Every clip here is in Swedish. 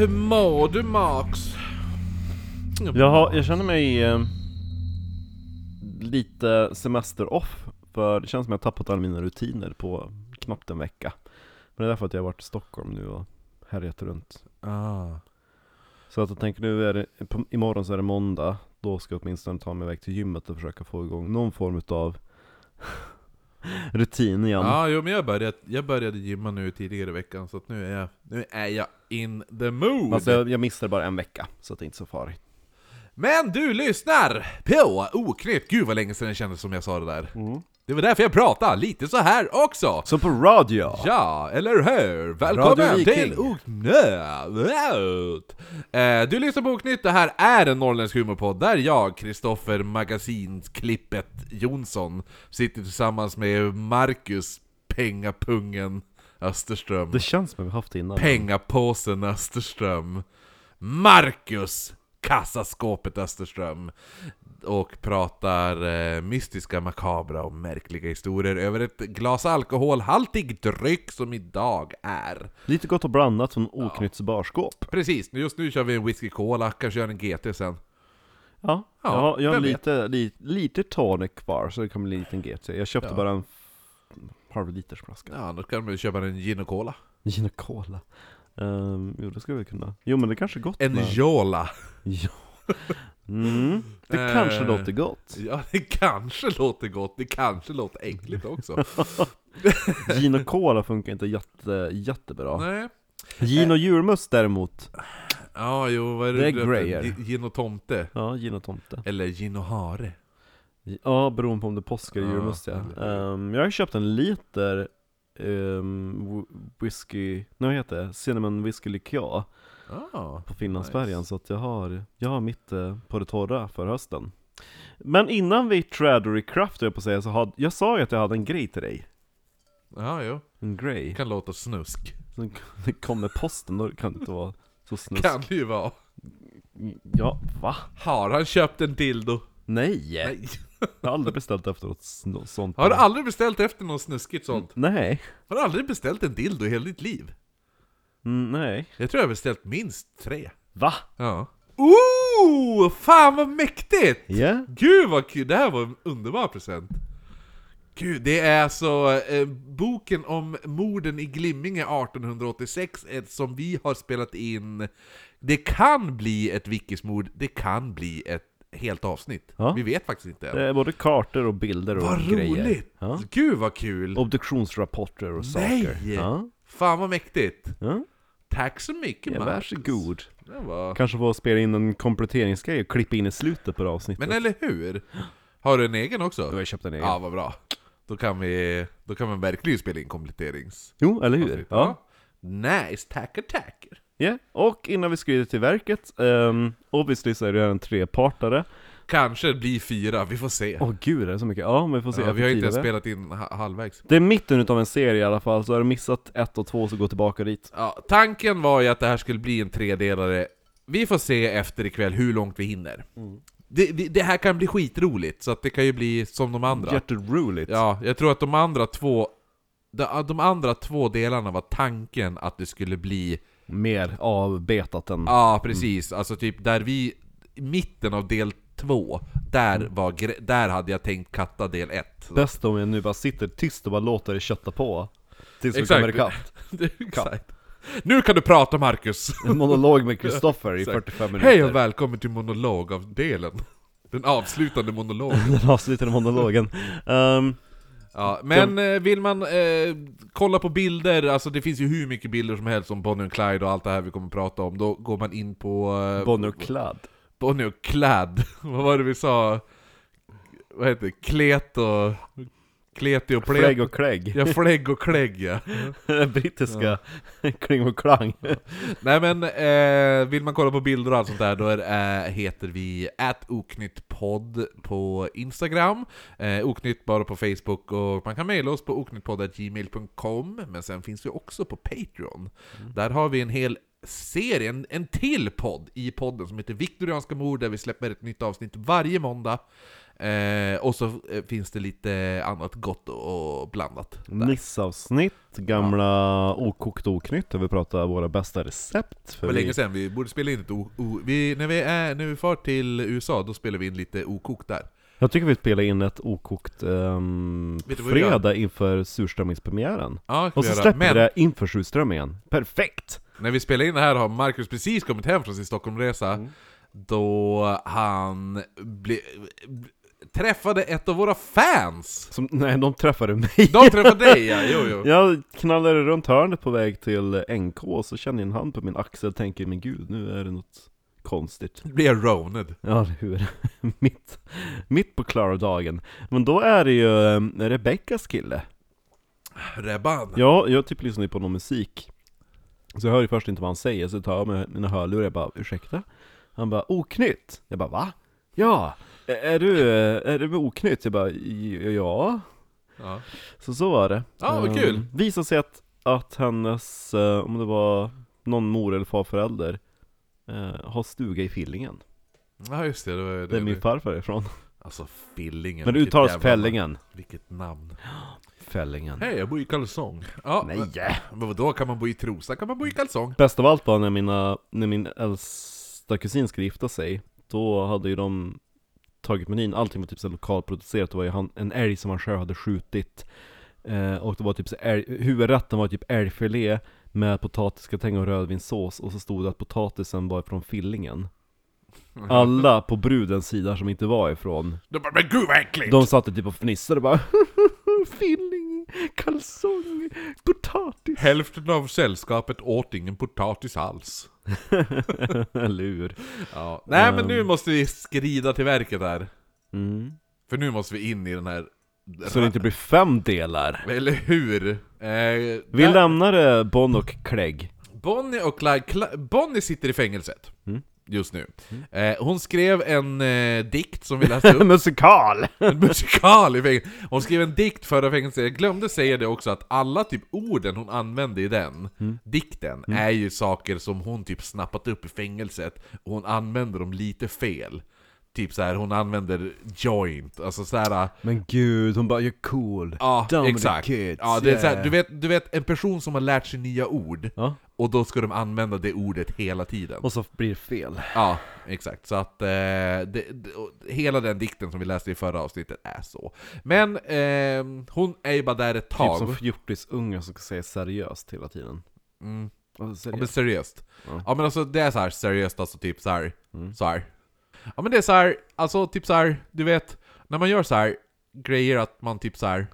Hur mår du Max? Jag, har, jag känner mig eh, lite semester-off, för det känns som jag tappat alla mina rutiner på knappt en vecka. Men det är därför att jag har varit i Stockholm nu och härjat runt. Ah. Så att jag tänker nu är det, på, imorgon så är det måndag, då ska jag åtminstone ta mig iväg till gymmet och försöka få igång någon form utav rutin igen. Ja, jo, men jag började, jag började gymma nu tidigare i veckan, så att nu är jag, nu är jag in the mood! Alltså jag, jag missade bara en vecka, så det är inte så farligt. Men du lyssnar på Oknytt! Gud vad länge sedan det kändes som jag sa det där. Mm. Det var därför jag pratade lite så här också! Så på radio! Ja, eller hur? Välkommen till Oknytt! Eh, du lyssnar på Oknytt, det här är en norrländsk humorpodd där jag, Kristoffer Magasinsklippet Jonsson, sitter tillsammans med Marcus Pengapungen Österström. Det känns som vi har haft det innan. Pengapåsen Österström. Marcus Kassaskåpet Österström. Och pratar eh, mystiska, makabra och märkliga historier över ett glas alkoholhaltig dryck som idag är... Lite gott och blandat från Oknytts barskåp. Precis, just nu kör vi en whisky cola, kanske gör en GT sen. Ja, Ja, jag har, jag har vem lite, lite, lite tonic kvar så det kommer bli en liten GT. Jag köpte Ja. bara en f- halv liters flaska. Ja, då kan man köpa en gin och cola. Gin och cola. Um, jo, det skulle vi kunna. Jo, men det kanske är gott En med... jola. Ja. Mm, det Eh. kanske låter gott. Ja, det kanske låter gott, det kanske låter äckligt också. Gin och cola funkar inte jätte, jättebra. Nej. Gin och julmust däremot. Ja, jo, vad är det? Det är grejer. Gi- Gin och tomte. Ja, gin och tomte. Eller gin och hare. Ja, beroende på om det är påsk eller julmust ja. Um, jag har köpt en liter um, wh- whisky, nej heter det? Cinnamon whisky likör Ah. på Finlandsfärjan Nice. så att jag har, jag har mitt eh, på det torra för hösten Men innan vi kraft höll jag på att säga så hade, jag sa ju att jag hade en grej till dig Ja, jo. En grej, kan låta snusk. så det kom med posten, då kan det inte vara så snusk Kan det ju vara. Ja, va? Har han köpt en dildo? Nej! Nej. Jag har aldrig beställt efter något sn- sånt Har du aldrig beställt efter något snuskigt sånt? Nej, Har du aldrig beställt en dildo i hela ditt liv? mm, nej Jag tror jag har beställt minst tre. Va? Ja. Ooh! Fan vad mäktigt! Ja? Gud vad kul, det här var en underbar present. Gud, det är alltså eh, boken om morden i Glimminge 1886 ett, som vi har spelat in. Det kan bli ett Vickismord, det kan bli ett helt avsnitt. Ja. Vi vet faktiskt inte än. Det är både kartor och bilder och vad grejer roligt! ja. Gud vad kul! Obduktionsrapporter och Nej! saker ja. Fan vad mäktigt! Ja. Tack så mycket Ja, Marcus. varsågod var... Kanske få spela in en kompletteringsgrej och klippa in i slutet på det avsnittet Men eller hur? Har du en egen också? Då har jag köpt en egen Ja, vad bra. Då kan vi, då kan man verkligen spela in kompletterings... Jo, eller hur? Ja. Nice, tackar tackar. Ja, och innan vi skrider till verket, um, obviously så är det här en trepartare Kanske det blir fyra, vi får se. Åh gud, det är så mycket? Ja, men vi får se ja, vi har inte ens spelat in ha- halvvägs. Det är mitten utav en serie i alla fall, så har du missat ett och två så gå tillbaka dit Ja, tanken var ju att det här skulle bli en tredelare. Vi får se efter ikväll hur långt vi hinner. Mm. Det, det, det här kan bli skitroligt, så att det kan ju bli som de andra. Jätteroligt Ja, jag tror att de andra två... De, de andra två delarna var tanken att det skulle bli Mer avbetat än... Ja, precis. Alltså typ där vi... I mitten av del två, där, var, gre- där hade jag tänkt katta del ett. Bäst om jag nu bara sitter tyst och bara låter det kötta på Tills vi kommer ikapp Exakt. Nu kan du prata Marcus! En monolog med Kristoffer i Exakt. 45 minuter Hej och välkommen till monologavdelen. Den avslutande monologen. Den avslutande monologen Ehm, Ja, men eh, vill man eh, kolla på bilder, alltså det finns ju hur mycket bilder som helst om Bonnie och Clyde och allt det här vi kommer att prata om, då går man in på... Eh, Bonnie och Clad Bonnie och Clad. Vad var det vi sa? Vad heter det? Klet och... Kleti och plet. Flägg och klägg Ja, flägg och klägg ja. Brittiska kling och klang Nej men, eh, vill man kolla på bilder och allt sånt där, då är, eh, heter vi oknyttpodd på Instagram, eh, oknytt bara på Facebook, och man kan mejla oss på oknyttpodd.gmail.com, men sen finns vi också på Patreon. Där har vi en hel serie, en, en till podd i podden som heter Viktorianska mord, där vi släpper ett nytt avsnitt varje måndag. Eh, och så eh, finns det lite annat gott och blandat. Där. Missavsnitt, gamla okokt oknytt, där vi pratar våra bästa recept. Det För var vi, länge sedan, vi borde spela in ett o, o, vi, när, vi är, när vi far till USA, då spelar vi in lite okokt där. Jag tycker vi spelar in ett okokt um, fredag inför surströmmingspremiären. Ja, Och så släpper Men det inför surströmmingen. Perfekt! när vi spelar in det här har Marcus precis kommit hem från sin Stockholmresa, Mm. då han ble, träffade ett av våra fans! Som, nej, de träffade mig. De träffade dig ja, jo jo. Jag knallade runt hörnet på väg till NK, och så känner jag en hand på min axel och tänker men gud, nu är det något konstigt. Blir jag roned. Ja, hur? mitt, mitt på klara dagen. Men då är det ju um, Rebeckas kille. Rebban. Ja, jag typ lyssnar på någon musik. Så jag hör ju först inte vad han säger, så tar jag med mina hörlurar och bara ursäkta? Han bara oknytt? Jag bara va? Ja! Är, du, är du med oknytt? Jag bara ja. Ja. Så så var det. Ja, vad Ehm, kul. Visade sig att, att hennes, om det var någon mor eller farförälder, har stuga i Fillingen. ja, just det. Det, var, det, Det är min farfar ifrån. Alltså Fillingen. Men det uttalas Fällingen. Vilket namn. Fällingen. Hej, jag bor i kalsong. Ja, Nej! men vadå? Kan man bo i Trosa kan man bo i kalsong. Bäst av allt var när, mina, när min äldsta kusin skulle gifta sig Då hade ju de tagit menyn, allting var typ så här lokalproducerat. Det var ju han, en älg som han själv hade skjutit. Eh, Och det var typ så älg, huvudrätten var typ älgfilé Med potatisgratäng och rödvinssås. Och så stod det att potatisen var från Fillingen. Alla på brudens sida som inte var ifrån. De bara 'Men gud vad äckligt!' De satt typ och fnissade och bara Filling, kalsong, potatis. Hälften av sällskapet åt ingen potatis alls. Hur? Ja. Nej men Ehm. nu måste vi skrida till verket här. Mm. För nu måste vi in i den här... Så det inte blir fem delar Eller hur? Eh, Vi där- lämnar det Bon och Clegg Bonnie och Clyde, Cl- Bonnie sitter i fängelset. Mm. Just nu. Eh, hon skrev en eh, dikt som vi läste upp. Musikal! En musikal i fängelset. Hon skrev en dikt förra fängelset, jag glömde säga det också att alla typ orden hon använde i den dikten är ju saker som hon typ snappat upp i fängelset och hon använder dem lite fel. Typ så här, hon använder joint, alltså såhär... Men gud, hon bara 'You're cool' Ja, the exakt. kids, ja, det är så här, du, vet, du vet en person som har lärt sig nya ord, Ja, och då ska de använda det ordet hela tiden. och så blir det fel Ja, exakt. Så att eh, det, det, hela den dikten som vi läste i förra avsnittet är så. Men eh, hon är ju bara där ett Typ tag. som fjortisungar som ska säga seriöst hela tiden mm. alltså, Ja men seriöst. seriöst. Ja. Ja men alltså det är så här seriöst, alltså typ så här. Mm. Så här. Ja men det är så här, alltså typ så här, du vet, när man gör så här grejer att man typ så här.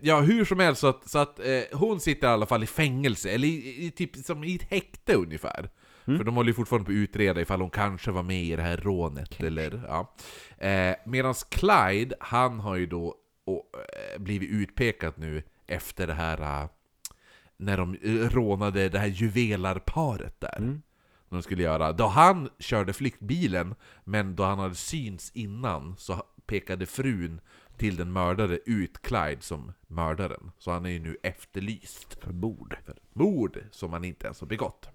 Ja hur som helst så att, så att eh, hon sitter i alla fall i fängelse, eller i, i, typ som i ett häkte ungefär. Mm. För de håller ju fortfarande på att utreda ifall hon kanske var med i det här rånet eller ja. Eh, Medan Clyde, han har ju då och, eh, blivit utpekad nu efter det här eh, när de eh, rånade det här juvelarparet där. Mm. De skulle göra. Då han körde flyktbilen, men då han hade syns innan så pekade frun till den mördade ut Clyde som mördaren. Så han är ju nu efterlyst För bord för mord som han inte ens har begått.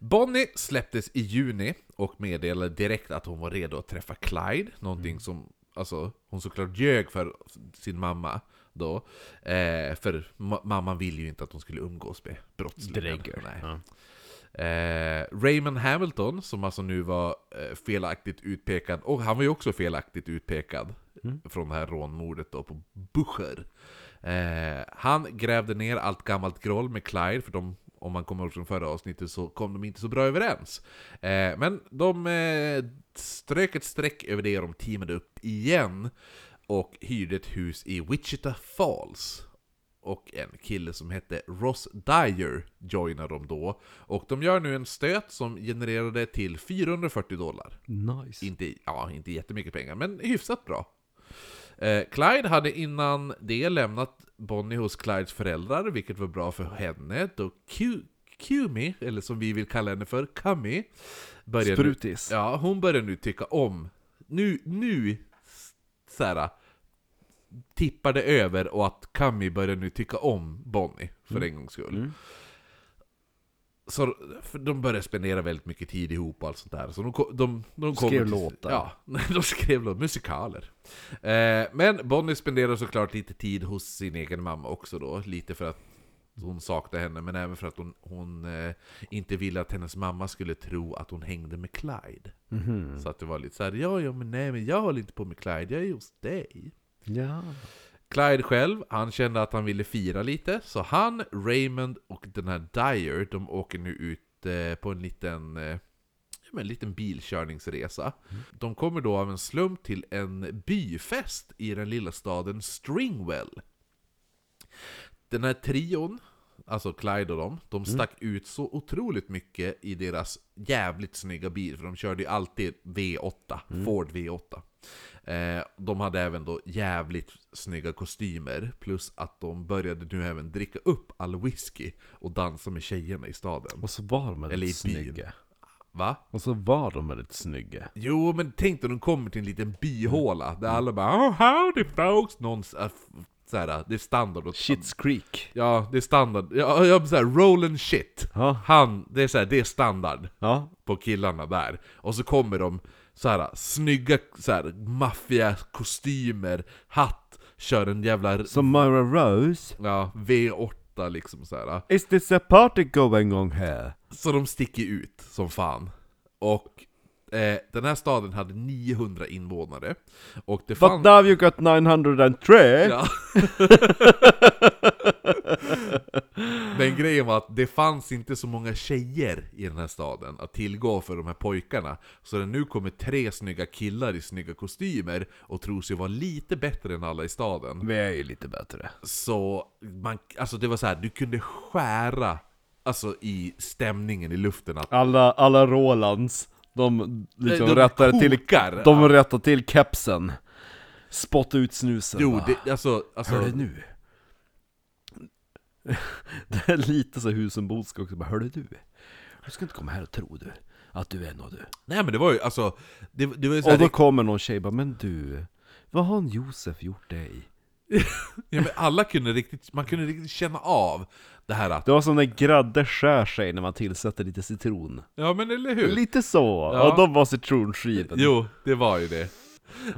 Bonnie släpptes i juni och meddelade direkt att hon var redo att träffa Clyde, någonting som alltså, hon såklart ljög för sin mamma då. Eh, för ma- mamman ville ju inte att hon skulle umgås med brottslingar. Nej. Ja. Eh, Raymond Hamilton, som alltså nu var eh, felaktigt utpekad, och han var ju också felaktigt utpekad Mm. från det här rånmordet då på Bucher. Eh, han grävde ner allt gammalt groll med Clyde, för de, om man kommer ihåg från förra avsnittet så kom de inte så bra överens. Eh, men de eh, strök ett streck över det och de teamade upp igen och hyrde ett hus i Wichita Falls. Och en kille som hette Ross Dyer joinar dem då. Och de gör nu en stöt som genererade till 440 dollar. Nice Inte, ja, inte jättemycket pengar, men hyfsat bra. Eh, Clyde hade innan det lämnat Bonnie hos Clydes föräldrar, vilket var bra för henne. Då Q- Kumi, eller som vi vill kalla henne för, Kami, började nu, Sprutis ja, hon börjar nu tycka om, nu, nu, såhär, tippar det över och att Kami börjar nu tycka om Bonnie, för en gångs skull. Mm. så, de började spendera väldigt mycket tid ihop och allt sånt där. Så de, ko- de, de Skrev till- låtar. Ja, de skrev låtar, musikaler. Eh, men Bonnie spenderar såklart lite tid hos sin egen mamma också då. Lite för att hon saknar henne, men även för att hon, hon eh, inte ville att hennes mamma skulle tro att hon hängde med Clyde. Mhm. Så att det var lite så här, ja, ja, men nej, men jag håller inte på med Clyde, jag är hos dig. Ja. Clyde själv, han kände att han ville fira lite, så han, Raymond och den här Dyer, de åker nu ut eh, på en liten, eh, en liten bilkörningsresa. De kommer då av en slump till en byfest i den lilla staden Stringwell. Den här trion, alltså Clyde och dem, de stack ut så otroligt mycket i deras jävligt snygga bil, för de körde ju alltid V8, Ford V8. Eh, de hade även då jävligt snygga kostymer, plus att de började nu även dricka upp all whisky och dansa med tjejerna i staden. Och så var de väldigt snygga. Va? Och så var de väldigt snygga. Jo, men tänk dig de kommer till en liten byhåla, där alla bara oh, howdy folks! Någon s- f- såhär, det är standard. Shits Creek. Ja, det är standard. Ja, jag såhär, roll and shit. Ja. Han, det är såhär, det är standard Ja. på killarna där. Och så kommer de så här snygga så här, maffiga kostymer, hatt, kör en jävla Som Myra Rose. ja, V8 liksom så här. Is this a party going on here? Så de sticker ut som fan. Och eh, den här staden hade 900 invånare. Och det But fanns... now you got 903? Ja. Men grejen var att det fanns inte så många tjejer i den här staden att tillgå för de här pojkarna. Så när nu kommer tre snygga killar i snygga kostymer och tror sig vara lite bättre än alla i staden. Vi är ju lite bättre. Så man, alltså det var så här, du kunde skära alltså, i stämningen i luften. Att Alla, alla Rolands, de liksom de till, kokar. de Ja. till kepsen. Spotta ut snusen Jo, bara. det, alltså... alltså Hör du nu? Det är lite så husenbotska också, bara hörde du? Du ska inte komma här och tro du, att du är något du. nej men det var ju alltså... Det, det var ju så Och då det, kommer någon tjej bara, men du, vad har en Josef gjort dig? ja, men alla kunde riktigt, man kunde riktigt känna av det här att... Det var som när grädde skär sig när man tillsätter lite citron. Ja men eller hur? Lite så, Ja. och de var citronskiven. Jo, det var ju det.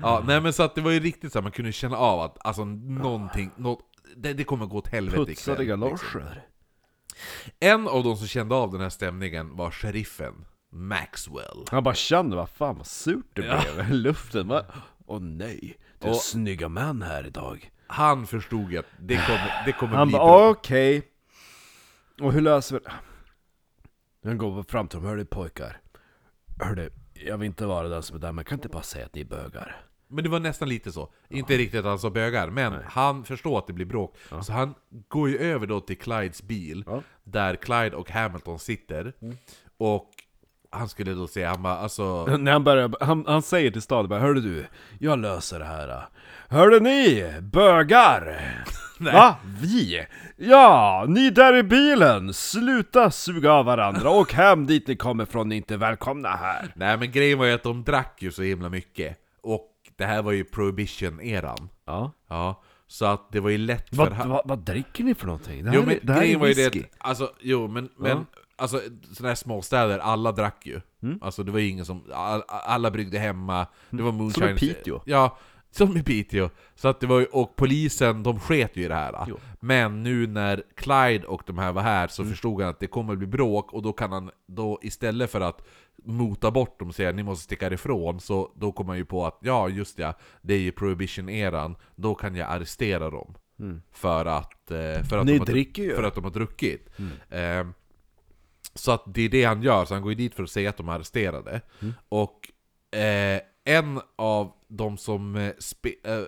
Ja, nej men så att det var ju riktigt så här, man kunde känna av att alltså någonting, något, det, det kommer gå åt helvete Putsade ikväll, galoscher. En av de som kände av den här stämningen var sheriffen, Maxwell. Han bara kände, vad fan vad surt det Ja. blev i luften. Åh nej, det är Och- snygga män här idag. Han förstod att det kommer, det kommer Han bli bara bra. okej. Och hur löser vi det? Han går fram till dem, hörru pojkar. Hörru, jag vill inte vara den som är där, men kan inte bara säga att ni är bögar? Men det var nästan lite så. Inte riktigt att han sa bögar, men han förstår att det blir bråk. Så han går ju över då till Clydes bil, Ja. där Clyde och Hamilton sitter. Och han skulle då säga, han bara alltså... När han börjar, han, han säger till staden bara, hörru du, jag löser det här. Hörru ni, bögar! Nej. Va? Vi? Ja, ni där i bilen! Sluta suga av varandra, och hem dit ni kommer från, ni är inte välkomna här. Nej men grejen var ju att de drack ju så himla mycket. Och det här var ju prohibition-eran. Ja. Ja, så att det var ju lätt för Vad, vad, vad dricker ni för någonting? Det här, Jo är- men det här grejen är var ju det att, alltså, jo men, men Ja. Alltså sådana här småstäder, alla drack ju. Mm. Alltså det var ju ingen som, all, alla bryggde hemma, det var moonshine. i Piteå. Ja, som i Piteå. Så att det var ju, och polisen, de sket ju i det här. Jo. Men nu när Clyde och de här var här så Mm. förstod han att det kommer bli bråk, och då kan han, då istället för att mota bort dem och säga ni måste sticka ifrån, så då kommer han ju på att ja, just ja, det är ju prohibition-eran, då kan jag arrestera dem. För att, eh, för att, Ni de har, dricker ju. för att de har druckit. Eh, så att det är det han gör, så han går ju dit för att säga att de är arresterade. Och eh, en av de som eh, eh,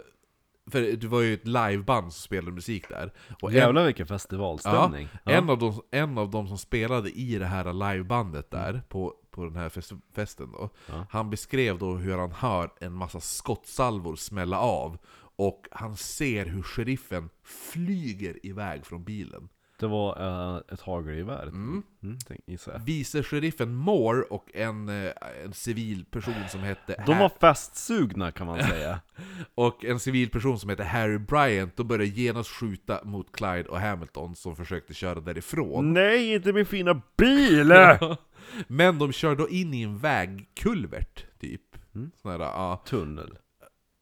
för det var ju ett liveband som spelade musik där. Och en, Jävlar vilken ja, festivalstämning. en, av de, en av de som spelade i det här livebandet där, på, på den här fest, festen då, Ja. han beskrev då hur han hör en massa skottsalvor smälla av, och han ser hur sheriffen flyger iväg från bilen. Det var eh, ett hagelgevär. Mm. Mm, tänk, gissar jag. Vice sheriffen Moore och en, eh, en civil person som hette De var festsugna kan man säga. och en civil person som hette Harry Bryant, de började genast skjuta mot Clyde och Hamilton som försökte köra därifrån. Nej, inte min fina bil! Men de körde då in i en vägkulvert, typ. Mm. Sån här, ja. Tunnel.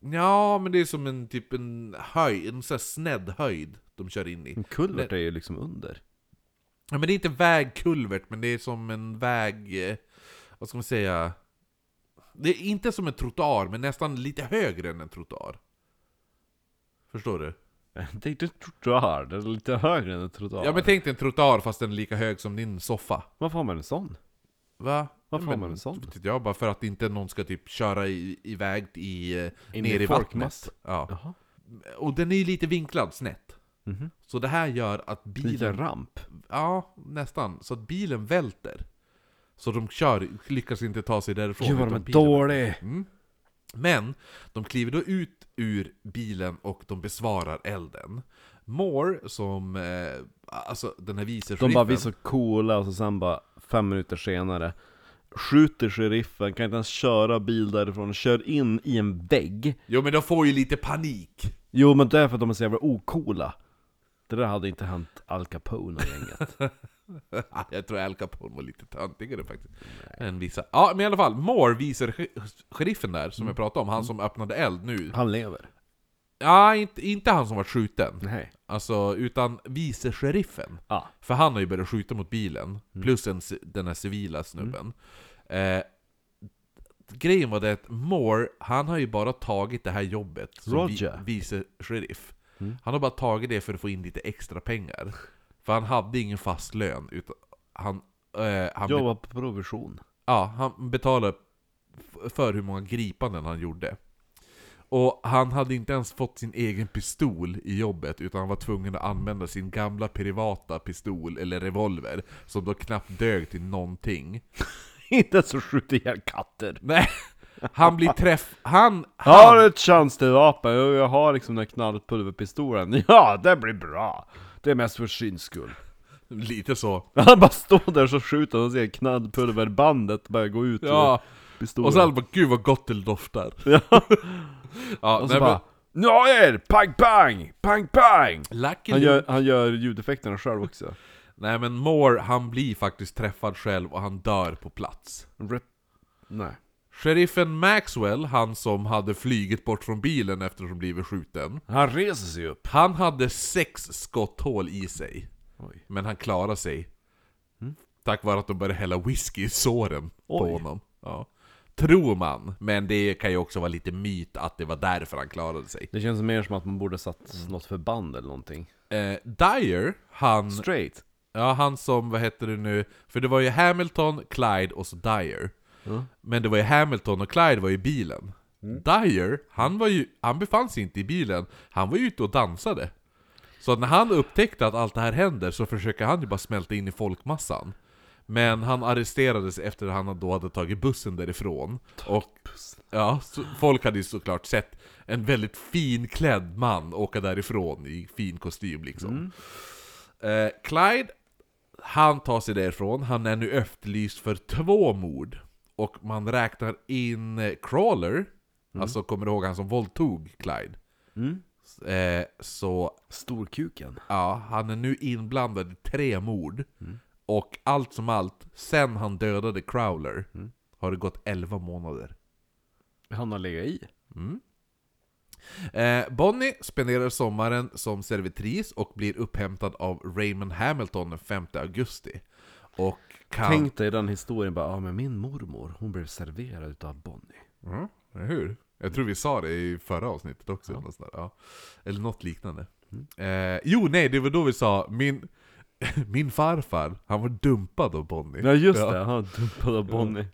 ja, men det är som en typ en höjd, en sån här snedd höjd de kör in i. En kulvert är ju liksom under. Ja, men det är inte vägkulvert, men det är som en väg... eh, Vad ska man säga? Det är inte som en trottoar, men nästan lite högre än en trottoar. Förstår du? Det är inte en trottoar, det är lite högre än en trottoar. Ja men tänk dig en trottoar fast den är lika hög som din soffa. Varför har man en sån? Va? Varför Ja, har men, man en sån? vet jag, bara för att inte någon ska typ köra i, iväg i, eh, In ner i i vattnet. Ja. Jaha. Och den är ju lite vinklad snett. Mhm. Så det här gör att Lite bilen... ramp. Ja, nästan. Så att bilen välter. Så de kör, lyckas inte ta sig därifrån. Gud vad de är dåliga! Mm. Men, de kliver då ut ur bilen och de besvarar elden. Moore, som... Eh, alltså den här vice De bara, vi är så coola, och så sen bara fem minuter senare Skjuter sheriffen, kan inte ens köra bil därifrån, kör in i en vägg Jo men de får ju lite panik. Jo men det är för att de är så jävla ocoola Det där hade inte hänt Al Capone och gänget Jag tror Al Capone var lite töntigare faktiskt. Än vissa. Ja, men i alla fall. Moore visar sh- sheriffen där, som jag pratade om, han som öppnade eld nu. Han lever Ja, inte, inte han som var skjuten. Nej Alltså, utan vice sheriffen. Ja För han har ju börjat skjuta mot bilen, plus en, den här civila snubben. Eh, grejen var det att Moore, han har ju bara tagit det här jobbet som Roger. Vice sheriff. Mm. Han har bara tagit det för att få in lite extra pengar. För han hade ingen fast lön, utan han, eh, han, Jobbar på provision ja, han betalade för hur många gripanden han gjorde. Och han hade inte ens fått sin egen pistol i jobbet, utan han var tvungen att använda sin gamla privata pistol, eller revolver, som då knappt dög till någonting. Inte så skjuter ihjäl katter Nej, han blir träff... Han... Har du han ett? Jo, jag har liksom den knallpulverpistolen Ja, det blir bra! Det är mest för syns skull lite så. Han bara står där så skjuter han och ser knallpulverbandet börja gå ut Ja, ur pistolen och så alla bara 'Gud vad gott det doftar' Ja. Ja, Och så nej, bara Nu har jag er! Pang pang! Pang pang! men, Lucky Han gör, han gör ljudeffekterna själv också Nej men Moore, han blir faktiskt träffad själv och han dör på plats. Rep... Nej Sheriffen Maxwell, han som hade flygit bort från bilen efter att blivit skjuten. Han reser sig upp. Han hade sex skotthål i sig. Oj. Men han klarade sig. Tack vare att de började hälla whisky i såren på Oj. honom. Ja. Tror man, men det kan ju också vara lite myt att det var därför han klarade sig. Det känns mer som att man borde satt något förband eller någonting. Eh, Dyer, han, Straight. Ja, han som, vad heter det nu? För det var ju Hamilton, Clyde och så Dyer Ja. Men det var ju Hamilton och Clyde var i bilen. Dyer, han, var ju, han befann sig inte i bilen, han var ju ute och dansade. Så när han upptäckte att allt det här händer så försöker han ju bara smälta in i folkmassan. Men han arresterades efter att han då hade tagit bussen därifrån. Och ja, så, folk hade ju såklart sett en väldigt finklädd man åka därifrån i fin kostym liksom. Eh, Clyde, han tar sig därifrån, han är nu efterlyst för två mord. Och man räknar in eh, Crawler, alltså kommer du ihåg han som våldtog Clyde? mm. Eh, så Storkuken ja, han är nu inblandad i tre mord. Mm. Och allt som allt, sen han dödade Crowler, Mm. har det gått 11 månader. Han har legat i Mm. Eh, Bonnie spenderar sommaren som servitris och blir upphämtad av Raymond Hamilton den 5 augusti. Och kan... Tänk dig den historien bara, ja men min mormor, hon blev serverad utav Bonnie Ja, eller hur? Jag tror vi sa det i förra avsnittet också, eller, något sånt där. Ja. eller något liknande. Eh, jo, nej, det var då vi sa min, min farfar, han var dumpad av Bonnie. Ja just det, han var dumpad av Bonnie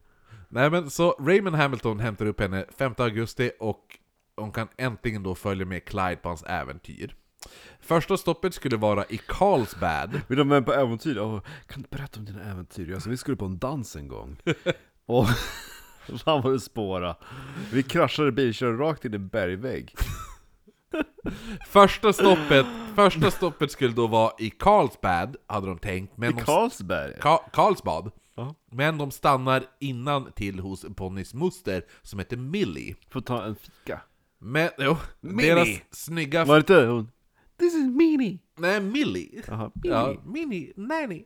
Nej men så Raymond Hamilton hämtar upp henne 5 augusti och hon kan äntligen då följa med Clyde på hans äventyr. Första stoppet skulle vara i Carlsbad. Vill du med på äventyr? Åh, kan du berätta om dina äventyr? Alltså vi skulle på en dans en gång Och fan vad det spåra Vi kraschade bil, körde rakt in i en bergvägg Första stoppet första stoppet skulle då vara i Carlsbad, hade de tänkt. Men I de, Carlsberg? Ka- Karlsbad. Ja. Men de stannar innan till hos Bonnys moster som heter Millie. Får ta en fika. Men, jo, Millie. deras snygga... Var det inte hon? This is Minnie! Nej, Millie. Jaha, Ja. Mini, nanny.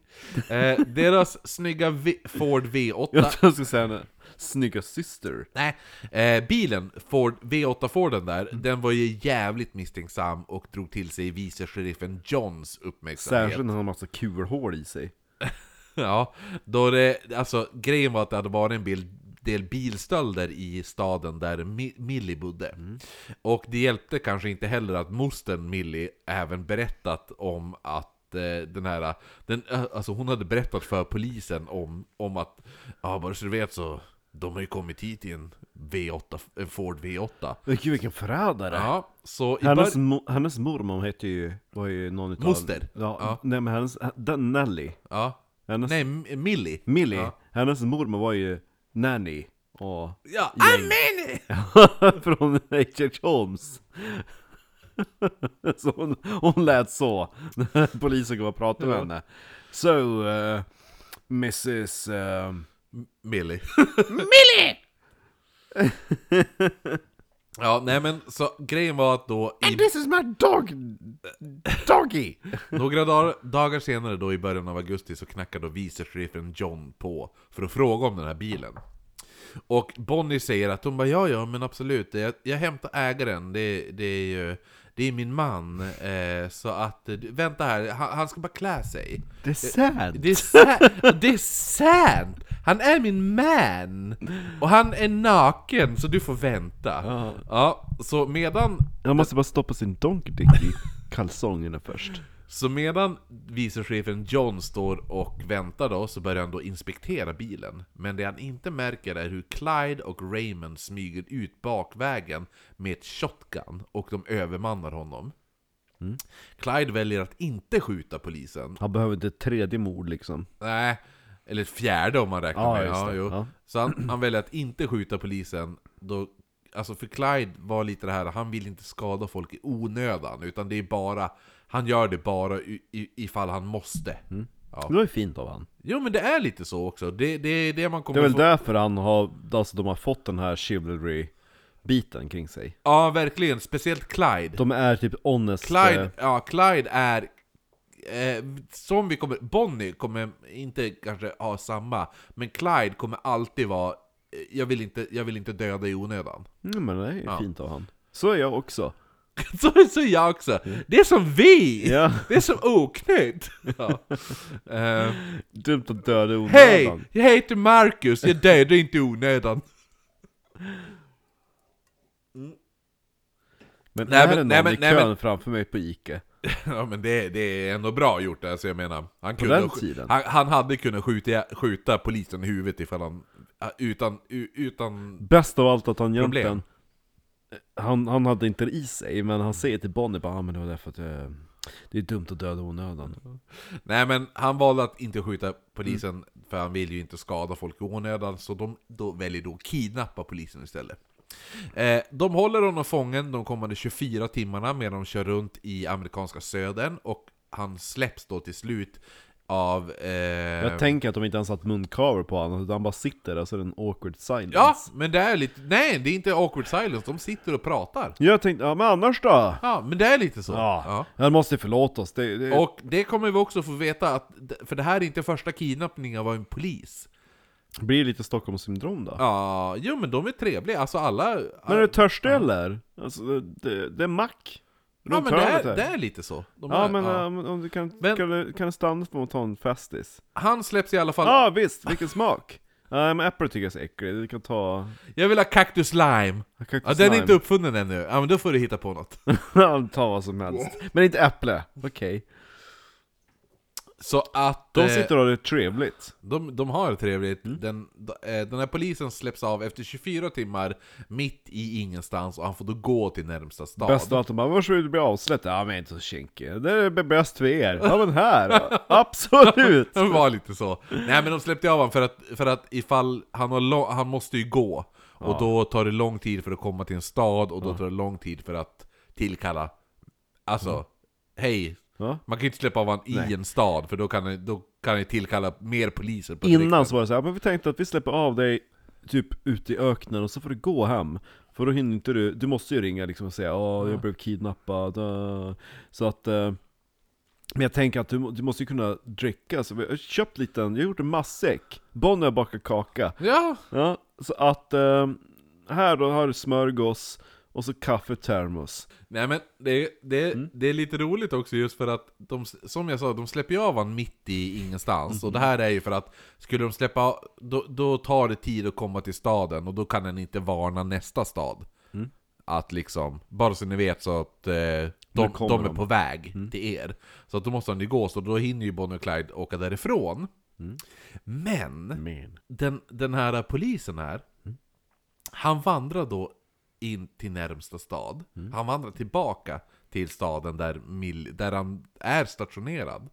Eh, deras snygga v- Ford V8. Jag tror jag skulle säga henne. Snygga syster. Nej, eh, bilen, Ford, V8 Forden där, Mm. den var ju jävligt misstänksam och drog till sig vice sheriffen Johns uppmärksamhet. Särskilt när hon har massa kulhål i sig. Ja, då det, alltså grejen var att det hade varit en bil, del bilstölder i staden där Mi- Millie bodde. Och det hjälpte kanske inte heller att mostern Millie även berättat om att eh, den här, den, alltså hon hade berättat för polisen om, om att, ja bara så du vet så, de har ju kommit hit i en V8, en Ford V8. Gud vilken förrädare! Ja, så Hennes, mo- hennes mormor hette ju, var ju någon utav... Moster. Ja, Ja. nej men hennes, den Nelly. ja. Hennes, Nej, Millie. Millie. Ja. Hennes mormor var ju Nanny. Och Ja, Gäng. Amen! från H.H. Holmes. så hon, hon lät så, när polisen kom och pratade med henne. So, uh, Mrs... Uh, Millie. Millie! Ja, nej men så grejen var att då i And this is my dog! Doggy! några dagar, dagar senare då i början av augusti så knackade då vice sheriffen John på för att fråga om den här bilen. Och Bonnie säger att hon bara ja ja men absolut, jag, jag hämtar ägaren, det, det är ju det är min man, eh, så att, eh, vänta här, han, han ska bara klä sig. Det är sad! Det är, sa- det är sant! Han är min man! Och han är naken, så du får vänta. Ja. Ja, så medan Jag måste bara stoppa sin donkey i kalsongerna först. Så medan vicechefen John står och väntar då, så börjar han då inspektera bilen. Men det han inte märker är hur Clyde och Raymond smyger ut bakvägen med ett shotgun, och de övermannar honom. Clyde väljer att inte skjuta polisen. Han behöver inte ett tredje mord liksom. Nej, eller ett fjärde om man räknar Ja, med. Ja. Ja. Så han, han väljer att inte skjuta polisen. Då, alltså för Clyde var lite det här, han vill inte skada folk i onödan. Utan det är bara, han gör det bara ifall han måste. Ja. Det var ju fint av han. Jo men det är lite så också. Det, det är det man Det kommer är väl få... därför han har, alltså de har fått den här chivalry-biten kring sig. Ja verkligen, speciellt Clyde. De är typ honest... Clyde, eh, ja, Clyde är... Eh, som vi kommer... Bonnie kommer inte kanske ha samma, men Clyde kommer alltid vara... eh, Jag vill inte, jag vill inte döda i onödan. Mm, men det är ju Ja. fint av han. Så är jag också. Så, så är jag också. Det är som vi! Ja. Det är som oknytt! Ja. Eh, Dumt att döda i onödan. Hej! Jag heter Marcus, jag dödar inte i onödan. Men Nej, är men- det någon nej, men- i nej, kön men- framför mig på Ica? Ja men det, det är ändå bra gjort alltså jag menar. Han, På kunde, den han, han hade kunnat skjuta, skjuta polisen i huvudet ifall han... Utan... utan Bäst av allt att han Problem. egentligen... Han, han hade inte det i sig, men han säger till Bonnie bara ah, men det var därför att eh, det är dumt att döda i onödan. nej men han valde att inte skjuta polisen för han vill ju inte skada folk i onödan. Så de då väljer då att kidnappa polisen istället. Eh, de håller honom fången de kommande 24 timmarna medan de kör runt i amerikanska södern. Och han släpps då till slut av... Eh, Jag tänker att de inte ens satt muncover på honom, utan han bara sitter där så är det en awkward silence. Ja, men det är lite... Nej, det är inte awkward silence, de sitter och pratar. Jag tänkte, ja men annars då? Ja, men det är lite så. Ja, han måste förlåta oss. Det, det, Och det kommer vi också få veta, att, för det här är inte första kidnappningen av en polis. blir lite Stockholmssyndrom då. Ja, jo men de är trevliga, alltså alla... Men är du törstig eller? Alltså, det, det är mack. Ja men det är, det är lite så. De Ja är, men ja. men om du kan, Men- kan, du, kan du stanna på att ta en Festis? Han släpps i alla fall... Ja ah, visst, vilken smak! Nej men äpple tycker jag är så äcklig, du kan ta... Jag vill ha Cactus Lime. Cactus Ja, den är lime. inte uppfunnen ännu. Ja men då får du hitta på något. ta vad som helst. Men inte äpple, okej. Så att... De eh, sitter och har det trevligt. De, de har det trevligt. Mm. Den, eh, den här polisen släpps av efter 24 timmar mitt i ingenstans och han får då gå till närmsta stad. Bäst av allt, de bara vill du bli avsläppt?' Ja men inte så kinkig. Det är bäst för er. Ja men här, absolut! Det var lite så. Nej men de släppte av honom för att, för att ifall han, har lång, han måste ju gå. Och då tar det lång tid för att komma till en stad och då tar det lång tid för att tillkalla Alltså hej, Ja. man kan ju inte släppa av honom i Nej. en stad, för då kan då kan det tillkalla mer poliser på Innan så var det så här, men vi tänkte att vi släpper av dig typ ute i öknen och så får du gå hem För då hinner inte du, du måste ju ringa liksom och säga åh jag blev kidnappad äh. Så att eh, Men jag tänker att du, du måste ju kunna dricka, så vi har köpt lite, jag har gjort en matsäck Bonnie har bakat kaka Ja, Ja, så att eh, här då har du smörgås och så kaffetermos nej men det, det, Mm. det är lite roligt också just för att de, som jag sa, de släpper ju av honom mitt i ingenstans. Mhm. Och det här är ju för att, skulle de släppa då, då tar det tid att komma till staden och då kan den inte varna nästa stad. Mm. Att liksom, bara så ni vet så att eh, de, de är de. Mm. på väg till er. Så att då måste de ju gå, så då hinner ju Bonnie och Clyde åka därifrån. Mm. Men, Men den, den här polisen här, han vandrar då in till närmsta stad. Han vandrar tillbaka till staden där, mil, där han är stationerad.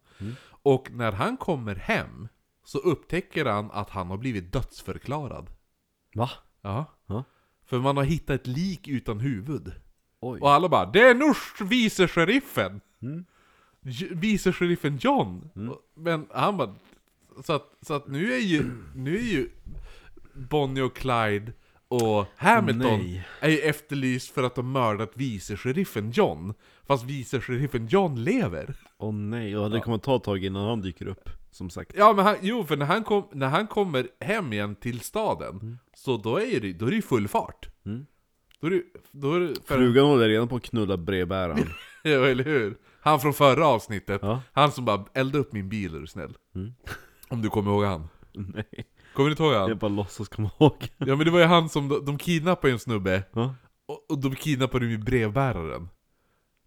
Och när han kommer hem så upptäcker han att han har blivit dödsförklarad. Va? Ja. Ja. För man har hittat ett lik utan huvud. Oj Och alla bara 'Det är nog vice sheriffen Mm. Vice sheriffen John! Och- Men han bara... Så att, så att nu är ju, nu är ju Bonnie och Clyde och Hamilton Nej. är ju efterlyst för att de mördat vice sheriffen John. Fast vice sheriffen John lever. Åh nej, och det kommer ta ett tag innan han dyker upp, som sagt Ja men han, jo för när han, kom, när han kommer hem igen till staden, så då är det, då är det ju full fart. Mm. Då är det, då är det för, Frugan håller redan på att knulla brevbäraren Ja, eller hur? Han från förra avsnittet, Ja. han som bara 'Elda upp min bil är du snäll' Mm. Om du kommer ihåg han? Nej, Kommer du inte ihåg han? jag bara låtsas komma ihåg Ja men det var ju han som, de, de kidnappade en snubbe, ja. och, och de kidnappade ju brevbäraren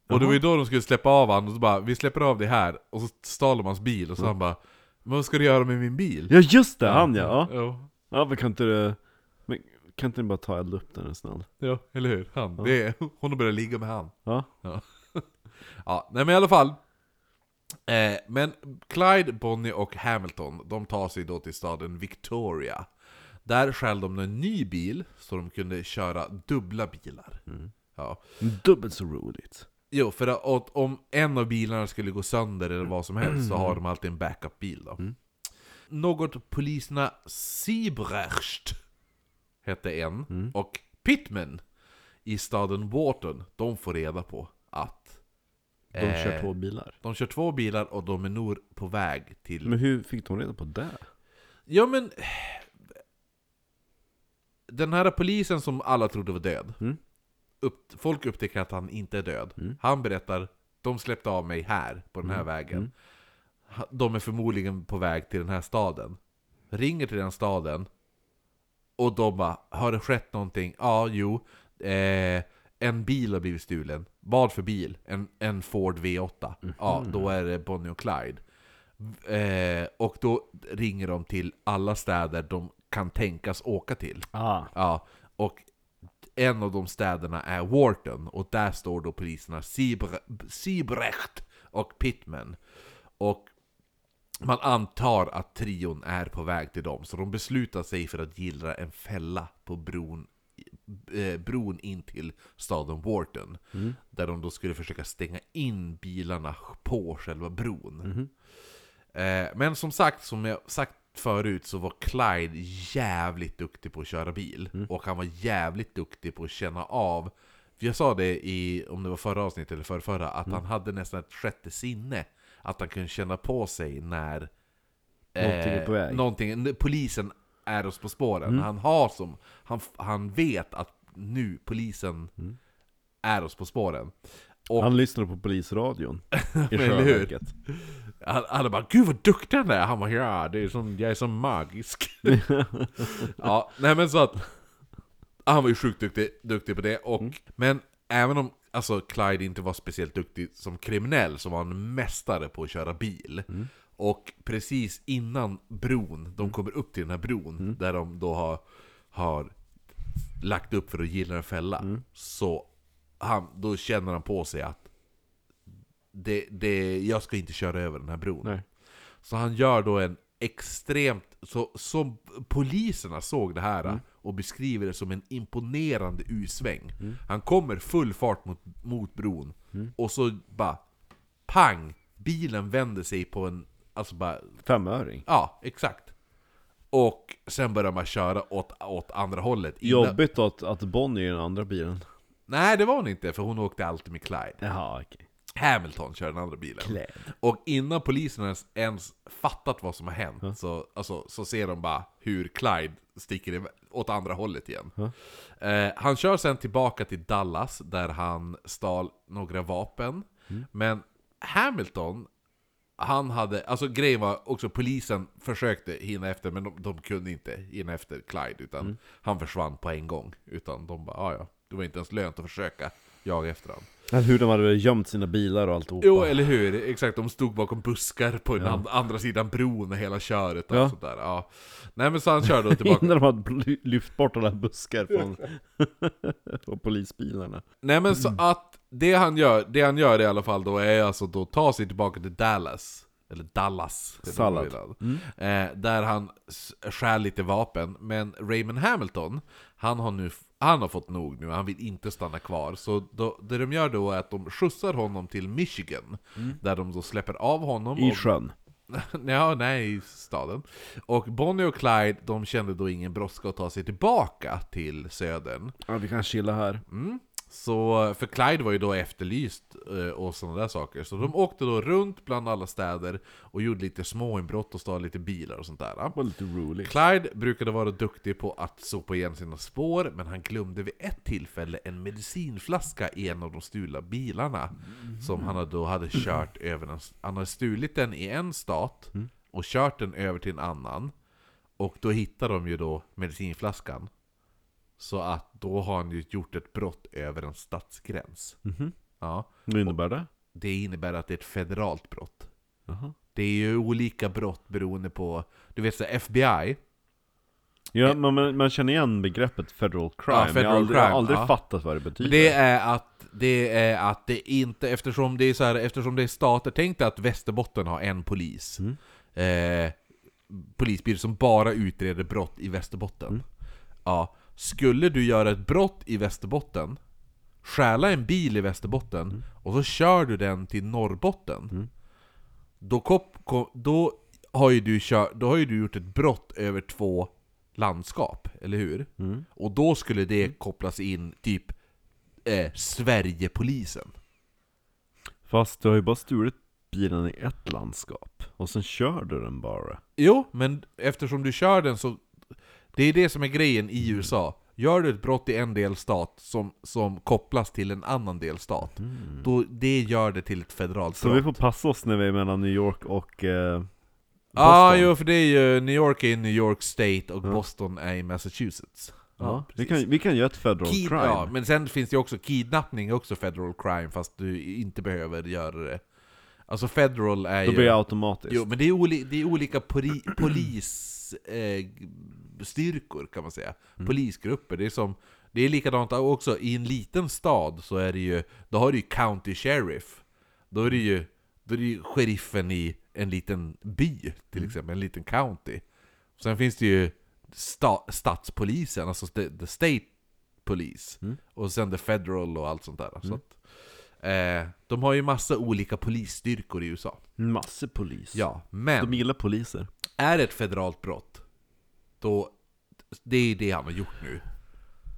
Och det var ju då de skulle släppa av han och så bara 'Vi släpper av dig här' Och så stal de hans bil, och så han bara 'Men vad ska du göra med min bil?' ja just det, han ja! Ja, Ja, ja men kan inte du... Men kan inte ni bara ta eld upp den är snäll? ja eller hur? Han, det är, hon har börjat ligga med han Ja, Ja, nej men i alla fall. Eh, men Clyde, Bonnie och Hamilton, de tar sig då till staden Victoria. Där stjäl de en ny bil, så de kunde köra dubbla bilar. Ja. dubbelt så roligt Jo, för att om en av bilarna skulle gå sönder eller vad som helst, så har de alltid en backup-bil då. Något poliserna Siebrecht hette en, och Pittman i staden Wharton, de får reda på att De kör eh, två bilar de kör två bilar och de är nog på väg till... Men hur fick de reda på det? Ja men... Den här polisen som alla trodde var död. Mm. Upp, folk upptäcker att han inte är död. Mm. Han berättar, de släppte av mig här, på den här vägen. Mm. De är förmodligen på väg till den här staden. Ringer till den staden. Och de bara, har det skett någonting? Ja, jo. Eh, en bil har blivit stulen. Vad för bil? En, en Ford V8. Ja, då är det Bonnie och Clyde. Eh, och då ringer de till alla städer de kan tänkas åka till. Ah. Ja, och en av de städerna är Wharton, och där står då poliserna Siebre- Siebrecht och Pittman. Och man antar att trion är på väg till dem, så de beslutar sig för att gillra en fälla på bron, bron in till staden Wharton. Där de då skulle försöka stänga in bilarna på själva bron. Eh, men som sagt, som jag sagt förut så var Clyde jävligt duktig på att köra bil. Och han var jävligt duktig på att känna av jag sa det i, om det var förra avsnittet eller förra, förra att han hade nästan ett sjätte sinne. Att han kunde känna på sig när Någonting är på väg. någonting, polisen är oss på spåren. Han har som, han, han vet att nu polisen är oss på spåren. Och Han lyssnade på polisradion i? Sjöverket. Han- Alla bara 'Gud vad duktig han är' Han bara 'Ja, det är som, jag är så magisk' Ja, nej men så att Han var ju sjukt duktig, duktig på det, och, men även om alltså, Clyde inte var speciellt duktig som kriminell så var han mästare på att köra bil Och precis innan bron, de kommer upp till den här bron Där de då har, har lagt upp för att gilla en fälla Så han, då känner han på sig att det, det, jag ska inte köra över den här bron. Nej. Så han gör då en extremt... Så, så poliserna såg det här och beskriver det som en imponerande U-sväng. Han kommer full fart mot, mot bron, och så bara pang! Bilen vänder sig på en, alltså bara, Femöring. ja exakt. Och sen börjar man köra åt, åt andra hållet. Innan- Jobbigt att, att Bonnie är den andra bilen. Nej det var hon inte, för hon åkte alltid med Clyde. Jaha, okej. Hamilton kör den andra bilen. Kläd. Och innan polisen ens, ens fattat vad som har hänt så, alltså, så ser de bara hur Clyde sticker åt andra hållet igen. Ja. Eh, han kör sen tillbaka till Dallas där han stal några vapen. Men Hamilton, han hade, alltså grejen var också polisen försökte hinna efter men de, de kunde inte hinna efter Clyde utan han försvann på en gång. Utan de bara, "Ah, ja det var inte ens lönt att försöka jaga efter honom. Eller hur de hade gömt sina bilar och alltihopa. Jo, eller hur? Exakt, de stod bakom buskar på den and- andra sidan bron och hela köret och Ja. sånt där. Ja. Nej men så han körde tillbaka. Innan de hade lyft bort alla buskar från, från polisbilarna. Nej men så att det han gör, det han gör i alla fall då är alltså då ta sig tillbaka till Dallas. Eller Dallas. Sallad. bilen. Eh, där han s- stjäl lite vapen. Men Raymond Hamilton, han har nu han har fått nog nu, han vill inte stanna kvar. Så då, det de gör då är att de skjutsar honom till Michigan. Där de då släpper av honom. I och- sjön. Ja, nej, i staden. Och Bonnie och Clyde, de kände då ingen brådska att ta sig tillbaka till södern. Ja, vi kan chilla här. Mm. Så, för Clyde var ju då efterlyst eh, och sådana där saker. Så de åkte då runt bland alla städer och gjorde lite småinbrott och stal lite bilar och sånt där. Var lite roligt. Clyde brukade vara duktig på att sopa igen sina spår, men han glömde vid ett tillfälle en medicinflaska i en av de stulna bilarna. Som han då hade kört över en, Han hade stulit den i en stat och kört den över till en annan. Och då hittade de ju då medicinflaskan. Så att då har han ju gjort ett brott över en statsgräns. Mhm. Ja, Vad innebär det? det innebär att det är ett federalt brott. Jaha. Det är ju olika brott beroende på... Du vet så FBI, Ja, men man, man känner igen begreppet federal crime. Ja, jag federal har aldrig, jag har crime, aldrig ja. fattat vad det betyder. Det är att det är att det inte, eftersom det är så här, eftersom det är stater, tänk dig att Västerbotten har en polis. Mm. Eh, polisbil som bara utreder brott i Västerbotten. Mm. Ja, skulle du göra ett brott i Västerbotten, stjäla en bil i Västerbotten, Mm. och så kör du den till Norrbotten. Då, kop, ko- då, har ju du kör, då har ju du gjort ett brott över två landskap, eller hur? Mm. Och då skulle det kopplas in typ eh, Sverigepolisen. Fast du har ju bara stulit bilen i ett landskap. Och sen kör du den bara. Jo, men eftersom du kör den så... Det är det som är grejen i USA. Gör du ett brott i en delstat som, som kopplas till en annan delstat, då det gör det till ett federalt Så vi brott. får passa oss när vi är mellan New York och eh, Ja, ah, jo, för det är ju New York är i New York State och Boston är i Massachusetts. Ja, vi, precis. kan, vi kan göra ett federal Kid, crime. ja, men sen finns det ju också kidnappning också federal crime fast du inte behöver göra det. Alltså federal är Då ju... blir det automatiskt. Jo, men det är, oli, det är olika poli, polisstyrkor eh, styrkor, kan man säga. Polisgrupper. Det är som... Det är likadant också, i en liten stad så är det ju... Då har du ju county sheriff. Då är det ju, då är det ju sheriffen i en liten by, till exempel. En liten county. Sen finns det ju sta, statspolisen, alltså the, the state police. Och sen the federal och allt sånt där. Så att, eh, de har ju massa olika polisstyrkor i USA. Massor polis. Ja, men De gillar poliser. är det ett federalt brott, då... Det är det han har gjort nu.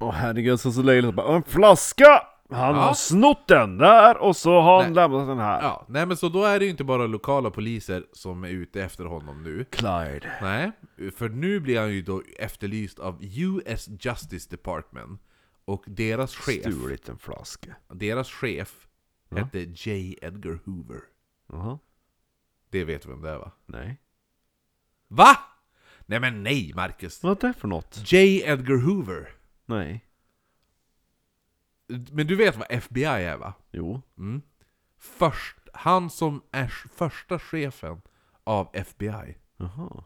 Åh herregud, så så löjligt. Bara, En flaska! Han Ja. har snott den där och så har han lämnat den här. Ja, nej men så då är det ju inte bara lokala poliser som är ute efter honom nu. Clyde. Nej, för nu blir han ju då efterlyst av US Justice Department. Och deras chef, Stulit en flaska. deras chef hette J. Edgar Hoover. Jaha. Det vet du vem det är va? Nej. Va? Nej men nej Marcus! Vad är det för något? J. Edgar Hoover. Nej. Men du vet vad FBI är va? Jo. Mm. Först, han som är första chefen av FBI. Jaha.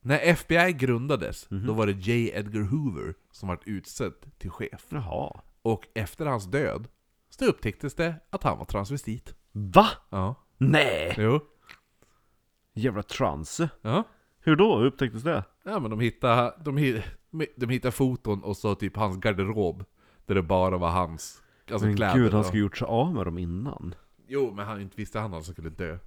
När FBI grundades, då var det J. Edgar Hoover som var utsedd till chef. Jaha. Och efter hans död så upptäcktes det att han var transvestit. Va? Ja. Nej! Jo. Jävla transe. Ja. Hur då? Hur upptäcktes det? Ja men de hittade, de, de hittade foton och så typ hans garderob. Där det bara var hans alltså Men kläder. gud, han skulle gjort sig av med dem innan. Jo, men han inte visste han alltså skulle dö.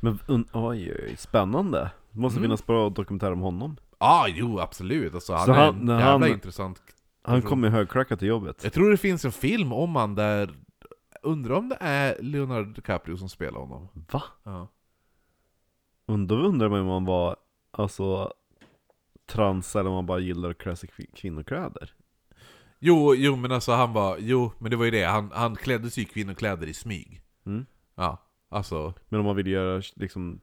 Men un- oj, oj, spännande. Det måste Mm. finnas bra dokumentär om honom. Ja, ah, jo absolut. Alltså, han Så är han- en när jävla han- intressant. Han kom ju högklackat till jobbet. Jag tror det finns en film om han där... Undrar om det är Leonardo DiCaprio som spelar honom? Va? Ja. Und- Då undrar man om man var, alltså, trans eller om man bara gillar att klä sig kvinnokläder. Jo, jo men alltså han var... Jo, men det var ju det. Han, han klädde sig i kvinnokläder i smyg. Mm. Ja, alltså... Men om man vill göra, liksom,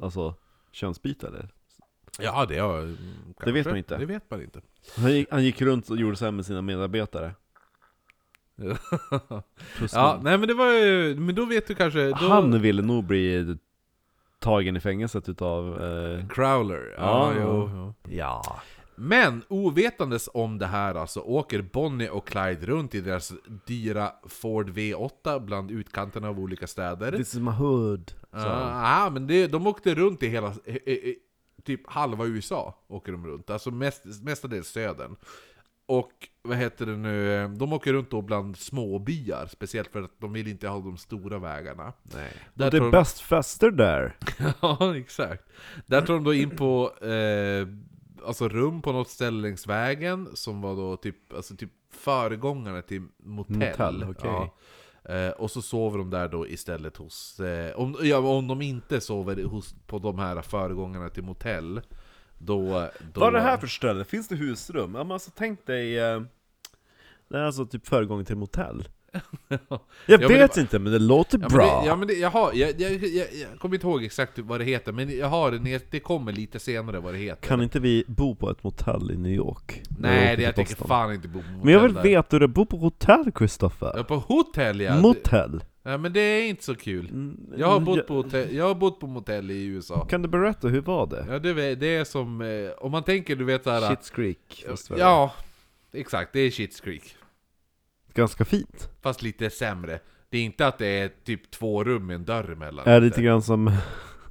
alltså, könsbyte eller? Ja, det har... Det vet man inte. Det vet man inte. Han gick, han gick runt och gjorde så med sina medarbetare. Ja, nej men det var ju... Men då vet du kanske... Då, Han ville nog bli tagen i fängelset utav... Eh, Crowler. Ja, Ja, jo, jo. Ja. Men ovetandes om det här alltså åker Bonnie och Clyde runt i deras dyra Ford V8 bland utkanterna av olika städer. This is my hood. Ja, Så. ah, men det, de åkte runt i hela, eh, eh, typ halva USA åker de runt, alltså mest, mestadels södern. Och vad heter det nu, eh, de åker runt då bland småbyar, speciellt för att de vill inte ha de stora vägarna. Nej. Där det är de- bäst fester där. ja, exakt. Där tar de då in på eh, alltså rum på något ställe längs vägen, som var då typ, alltså typ föregångare till motell. Motell, okej. ja. eh, och så sover de där då istället hos, eh, om, ja, om de inte sover hos, på de här föregångarna till motell, då... då Vad är det här för ställe? Finns det husrum? Ja men alltså tänk dig... Eh, det är alltså typ föregången till motell. Jag Ja, men vet det inte men det låter Ja men, bra. det, ja, men det, jag, har, jag, jag, jag, jag kommer inte ihåg exakt vad det heter, men jag har det, det kommer lite senare vad det heter. Kan inte vi bo på ett motell i New York? Nej, det, jag tänker fan inte bo på Men jag vill motell där. veta hur det är att bo på hotell, Christopher. Ja, på hotell ja! Motell? Ja, men det är inte så kul. Mm, Jag har bott ja, på, hotell, jag har bott på motell i USA. Kan du berätta, hur var det? Ja, det, är- det är som, eh, om man tänker du vet såhär... Shit's Creek, värre. Ja, exakt, det är Shit's Creek. Ganska fint. Fast lite sämre. Det är inte att det är typ två rum med en dörr emellan. Är lite grann som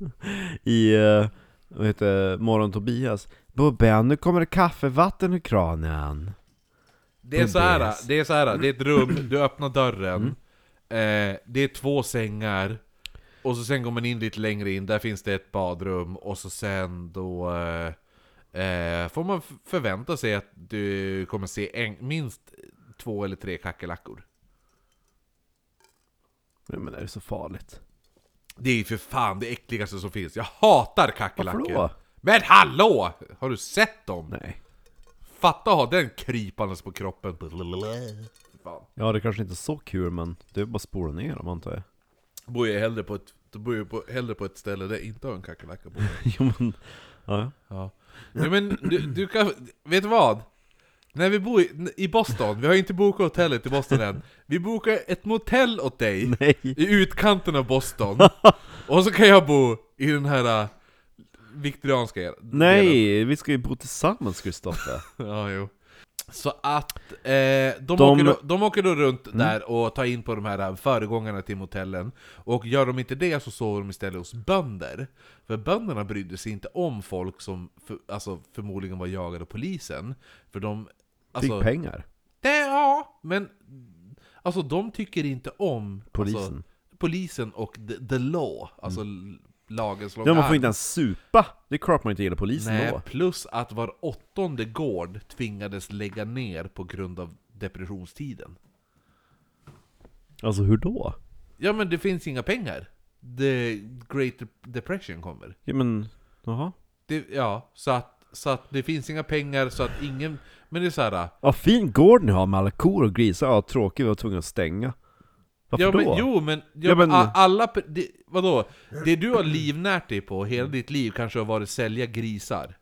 i, uh, vad heter Morgon Tobias? Bubben, nu kommer det kaffevatten ur kranen. Det är så här, det är så här, det är ett rum, du öppnar dörren, Mm. Eh, det är två sängar, och så sen går man in lite längre in, där finns det ett badrum, och så sen då eh, eh, får man förvänta sig att du kommer se en, minst två eller tre kackerlackor. Nej men är det så farligt? Det är ju för fan det äckligaste som finns, jag hatar Varför kackerlackor! då? Men hallå! Har du sett dem? Nej. Fatta att ha den krypandes på kroppen. Fan. Ja det kanske inte är så kul men det är bara att spola ner dem antar jag. Bor jag hellre på ett, då bor jag på, hellre på ett ställe där jag inte har en kackerlacka på. jo men, ja. Ja. Nej, men du, du kan, vet du vad? När vi bor i, i Boston, vi har inte bokat hotellet i Boston än Vi bokar ett motell åt dig Nej. i utkanten av Boston Och så kan jag bo i den här äh, viktorianska delen. Nej, vi ska ju bo tillsammans Kristoffer. Ja, jo. Så att eh, de, De- Åker då, de åker då runt där och tar in på de här äh, föregångarna till motellen Och gör de inte det så sover de istället hos bönder För bönderna brydde sig inte om folk som för, alltså, förmodligen var jagade av polisen För de... Alltså, Fick pengar. det, ja, men... Alltså de tycker inte om Polisen. Alltså, polisen och the, the law, alltså mm. Lagens Ja man får arm. inte ens supa. Det är klart man inte gillar polisen Nej, då. plus att var åttonde gård tvingades lägga ner på grund av depressionstiden. Alltså hur då? Ja men det finns inga pengar. The Great Depression kommer. Ja men, jaha. Det, ja, så att, så att det finns inga pengar så att ingen... Men det är såhär... Ja fin gård ni har med alla kor och grisar. Ja tråkigt, vi var tvungna att stänga. Varför Ja, då? men, jo men, ja, Ja, men- alla... Det, vadå? Det du har livnärt dig på hela ditt liv kanske har varit sälja grisar.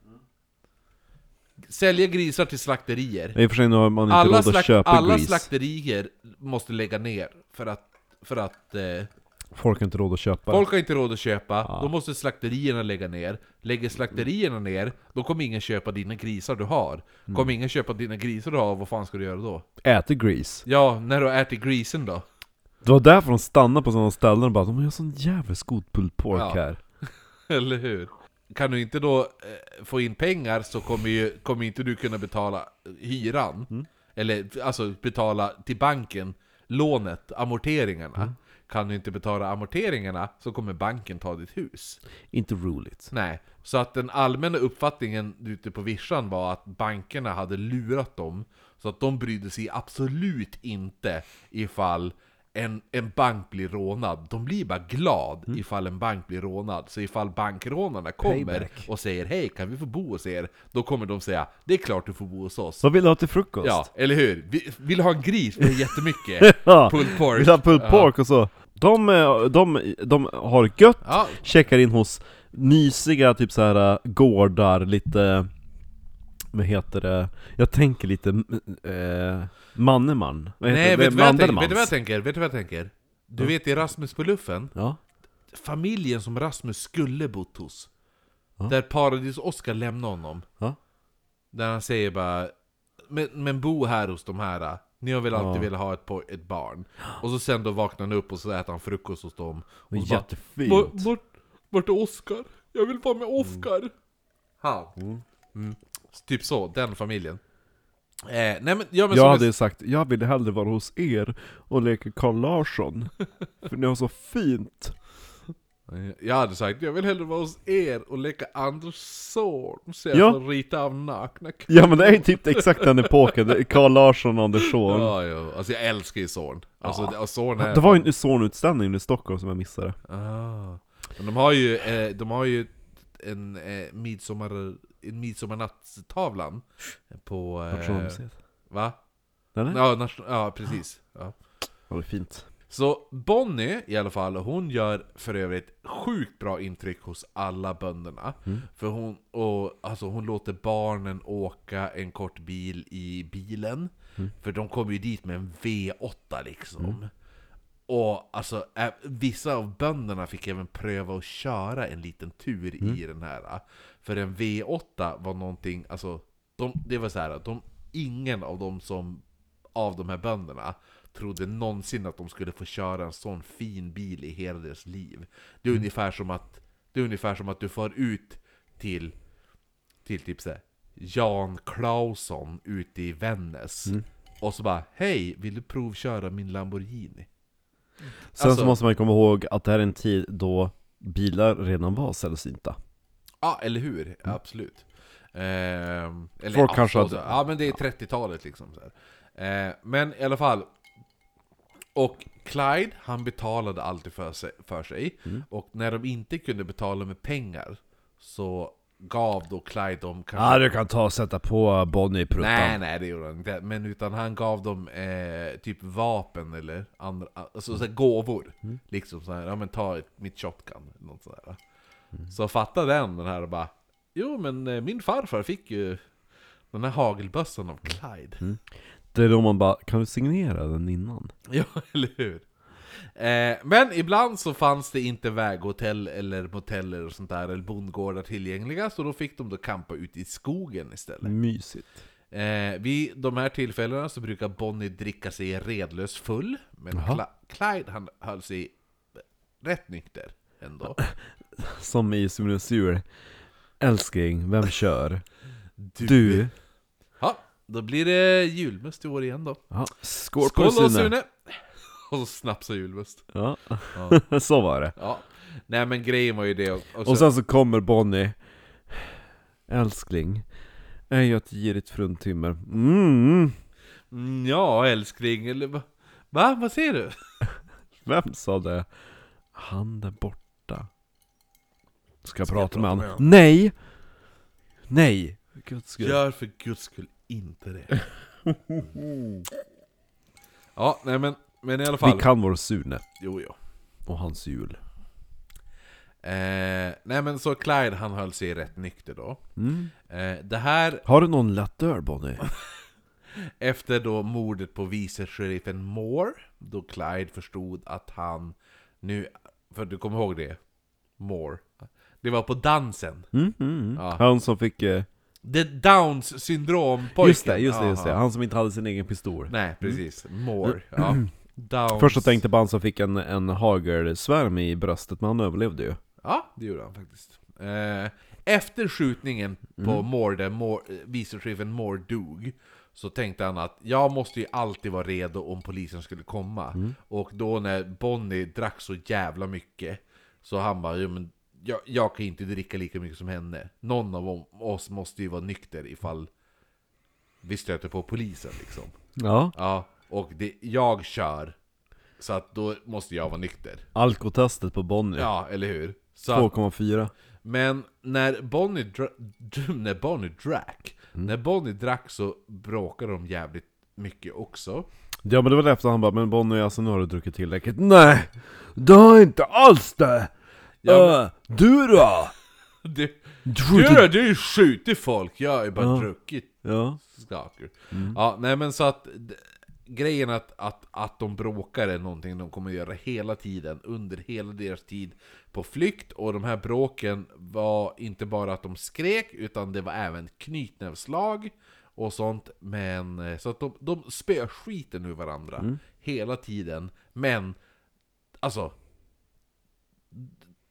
Sälja grisar till slakterier. I och för sig nu har man inte alla, råd att slakt, köpa alla gris. slakterier måste lägga ner för att, för att eh, Folk har inte råd att köpa. folk har inte råd att köpa, Ja. då måste slakterierna lägga ner. Lägger slakterierna ner, då kommer ingen köpa dina grisar du har. Mm. Kommer ingen köpa dina grisar du har, vad fan ska du göra då? Äter gris. Ja, när du ätit grisen då? Det var därför de stannade på sådana ställen och bara De har sån jävla god pulled pork Ja. här. Eller hur? Kan du inte då eh, få in pengar så kommer ju kommer inte du kunna betala hyran. Mm. Eller alltså betala till banken, lånet, amorteringarna. Mm. kan du inte betala amorteringarna så kommer banken ta ditt hus. Inte roligt. Nej, så att den allmänna uppfattningen ute på vischan var att bankerna hade lurat dem, så att de brydde sig absolut inte ifall en, en bank blir rånad. De blir bara glad ifall en bank blir rånad. Så ifall bankrånarna kommer Payback. och säger hej, kan vi få bo hos er? Då kommer de säga det är klart du får bo hos oss. Vad vill du ha till frukost? Ja, eller hur? Vi, vill du ha en gris? Vi har jättemycket. Ja. Pulled pork. Vill du ha pulled pork och så? De, eh, de, de har gött, Ja, checkar in hos mysiga typ så här äh, gårdar, lite... Vad heter det? Jag tänker lite... Eh, manneman? Vad heter nej, det? vet du, vad jag tänker? Mandelmans. vet du vad jag tänker? Vet du vad jag tänker? Du vet i Rasmus på luffen, Ja. familjen som Rasmus skulle bott hos. Där Paradis-Oskar lämnar honom. Ja. Där han säger bara men, men bo här hos de här. Ni har väl alltid velat ha ett, ett barn? Och så sen då vaknar han upp och så äter han frukost hos dem. Och så bara, jättefint. "Var- Vart, vart är Oskar? Jag vill vara med Oskar! Han. Mm. Typ så, den familjen. Eh, nej men, ja, men jag hade ju sagt, jag vill hellre vara hos er och leka Carl Larsson. för ni har så fint. Jag hade sagt jag vill hellre vara hos er och leka Anders son, så jag Ja. får rita av nakna Ja men det är ju typ exakt den epoken, Carl Larsson och Anders Zorn. Ja, ja, alltså jag älskar ju son. Alltså, Ja. son är... Det var ju en Zorn-utställning i Stockholm som jag missade. Ah. Men de har ju, eh, de har ju en eh, midsommar, midsommarnattstavlan på... Eh, Nationalmuseet. va? Eller? Ja, nation, ja precis. Ja. Det är fint. Så Bonnie i alla fall, hon gör för övrigt sjukt bra intryck hos alla bönderna. Mm. För hon, och, alltså, hon låter barnen åka en kort bil i bilen. Mm. För de kommer ju dit med en V8 liksom. Och alltså, vissa av bönderna fick även pröva att köra en liten tur Mm. i den här. För en V8 var någonting, alltså, de, det var så här, de, ingen av dem som, av de här bönderna, trodde någonsin att de skulle få köra en sån fin bil i hela deras liv. Det är ungefär som att, det är ungefär som att du far ut till, till typ såhär, Jan Claesson ute i Vännäs. Och så bara, hej, vill du provköra min Lamborghini? Sen Alltså- så måste man komma ihåg att det här är en tid då bilar redan var sällsynta. Ja, eller hur? Absolut. Ehm, eller, Folk kanske hade- Ja, men det är 30-talet liksom. Så här. Eh, men i alla fall. Och Clyde, han betalade alltid för sig. För sig. Mm. Och när de inte kunde betala med pengar så gav då Clyde dem kanske... Ja du kan ta och sätta på Bonnie i pruttan. Nej, nej det gjorde han inte. Men utan han gav dem eh, typ vapen eller andra, alltså så här, gåvor. Mm. Liksom så här, ja men ta ett, mitt shotgun något sådär. Mm. Så fatta den, den här och bara Jo men eh, min farfar fick ju den här hagelbössan av Clyde. Det är då man bara, kan du signera den innan? Ja, eller hur? Eh, men ibland så fanns det inte väghotell eller moteller och sånt där, eller bondgårdar tillgängliga, så då fick de då campa ute i skogen istället. Mysigt. Eh, vid de här tillfällena så brukar Bonnie dricka sig redlös full, men. Cla- Clyde han höll sig rätt nykter ändå. Som i Simulation Älskling, vem kör? Du? Ja, då blir det julmust i år igen då. Ja, skål, Skål på Sune! Sune! Och så snaps och julmust. Ja, Ja. så var det. ja. Nej men grejen var ju det och, och, Och sen så kommer Bonnie Älskling, är jag ett girigt fruntimmer? Mm, Mm, Ja älskling, eller va? Va? Vad säger du? vem sa det? Han där borta. Ska jag prata prata med honom? Nej! Nej! för Guds skull. Gör för guds skull inte det. ja, nej men, men i alla fall. Vi kan vår Sune Jo, jo. och hans jul. Eh, nej men så Clyde han höll sig rätt nykter då. Mm. Eh, det här Har du någon lätt öl Bonnie? efter då mordet på vice sheriffen Moore, då Clyde förstod att han nu, för du kommer ihåg det? Moore. Det var på dansen. Mm, mm, mm. Ja. Han som fick... Eh, The Downs syndrom pojken. just det, just det, just det. Han som inte hade sin egen pistol. Nej, precis. Moore. Ja. Downs. Först så tänkte jag på han som fick en, en hagelsvärm i bröstet, men han överlevde ju. Ja, det gjorde han faktiskt. Eh, efter skjutningen på Mm. Moore, där Moore, eh, vice sheriffen Moore dog, så tänkte han att jag måste ju alltid vara redo om polisen skulle komma. Mm. Och då när Bonnie drack så jävla mycket, så han bara, jo, men jag, jag kan inte dricka lika mycket som henne. Någon av oss måste ju vara nykter ifall vi stöter på polisen liksom. Ja, Ja, och det, jag kör. Så att då måste jag vara nykter. alkotestet på Bonnier. Ja, eller hur? Så att, 2,4. men när Bonnie, dra, när Bonnie drack, när Bonnie drack så bråkade de jävligt mycket också. Ja men det var därför han bara, men Bonnier alltså nu har du druckit tillräckligt. Nej! Du har inte alls det! Ja, Äh, du då? Du, Du du du har ju skjutit folk, jag har ju bara Ja. druckit Ja. saker. Ja, nej men så att grejen att, att, att de bråkar är någonting de kommer göra hela tiden, under hela deras tid på flykt. Och de här bråken var inte bara att de skrek, utan det var även knytnävslag och sånt. Men, eh, så att de, de spöar skiten ur varandra hela tiden. Men, alltså,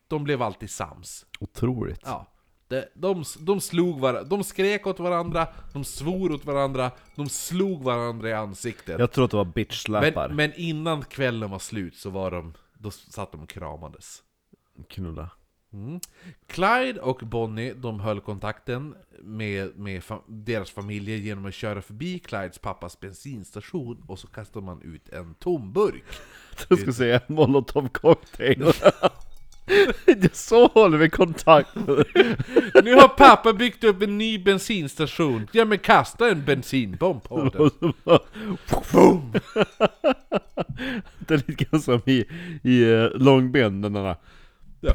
de blev alltid sams. Otroligt. Ja. De, de, de slog varandra, de skrek åt varandra, de svor åt varandra, de slog varandra i ansiktet. Jag tror att det var bitch-slappar. men, men innan kvällen var slut så var de, då satt de och kramades. Knulla. Mm. Clyde och Bonnie, de höll kontakten med, med fa deras familjer genom att köra förbi Clydes pappas bensinstation och så kastade man ut en tom burk. Jag ska säga molotov cocktail. Så håller vi kontakt. Nu har pappa byggt upp en ny bensinstation, ja men kasta en bensinbomb på den. Boom! det är lite grann som i, i uh, långben, den där. Ja.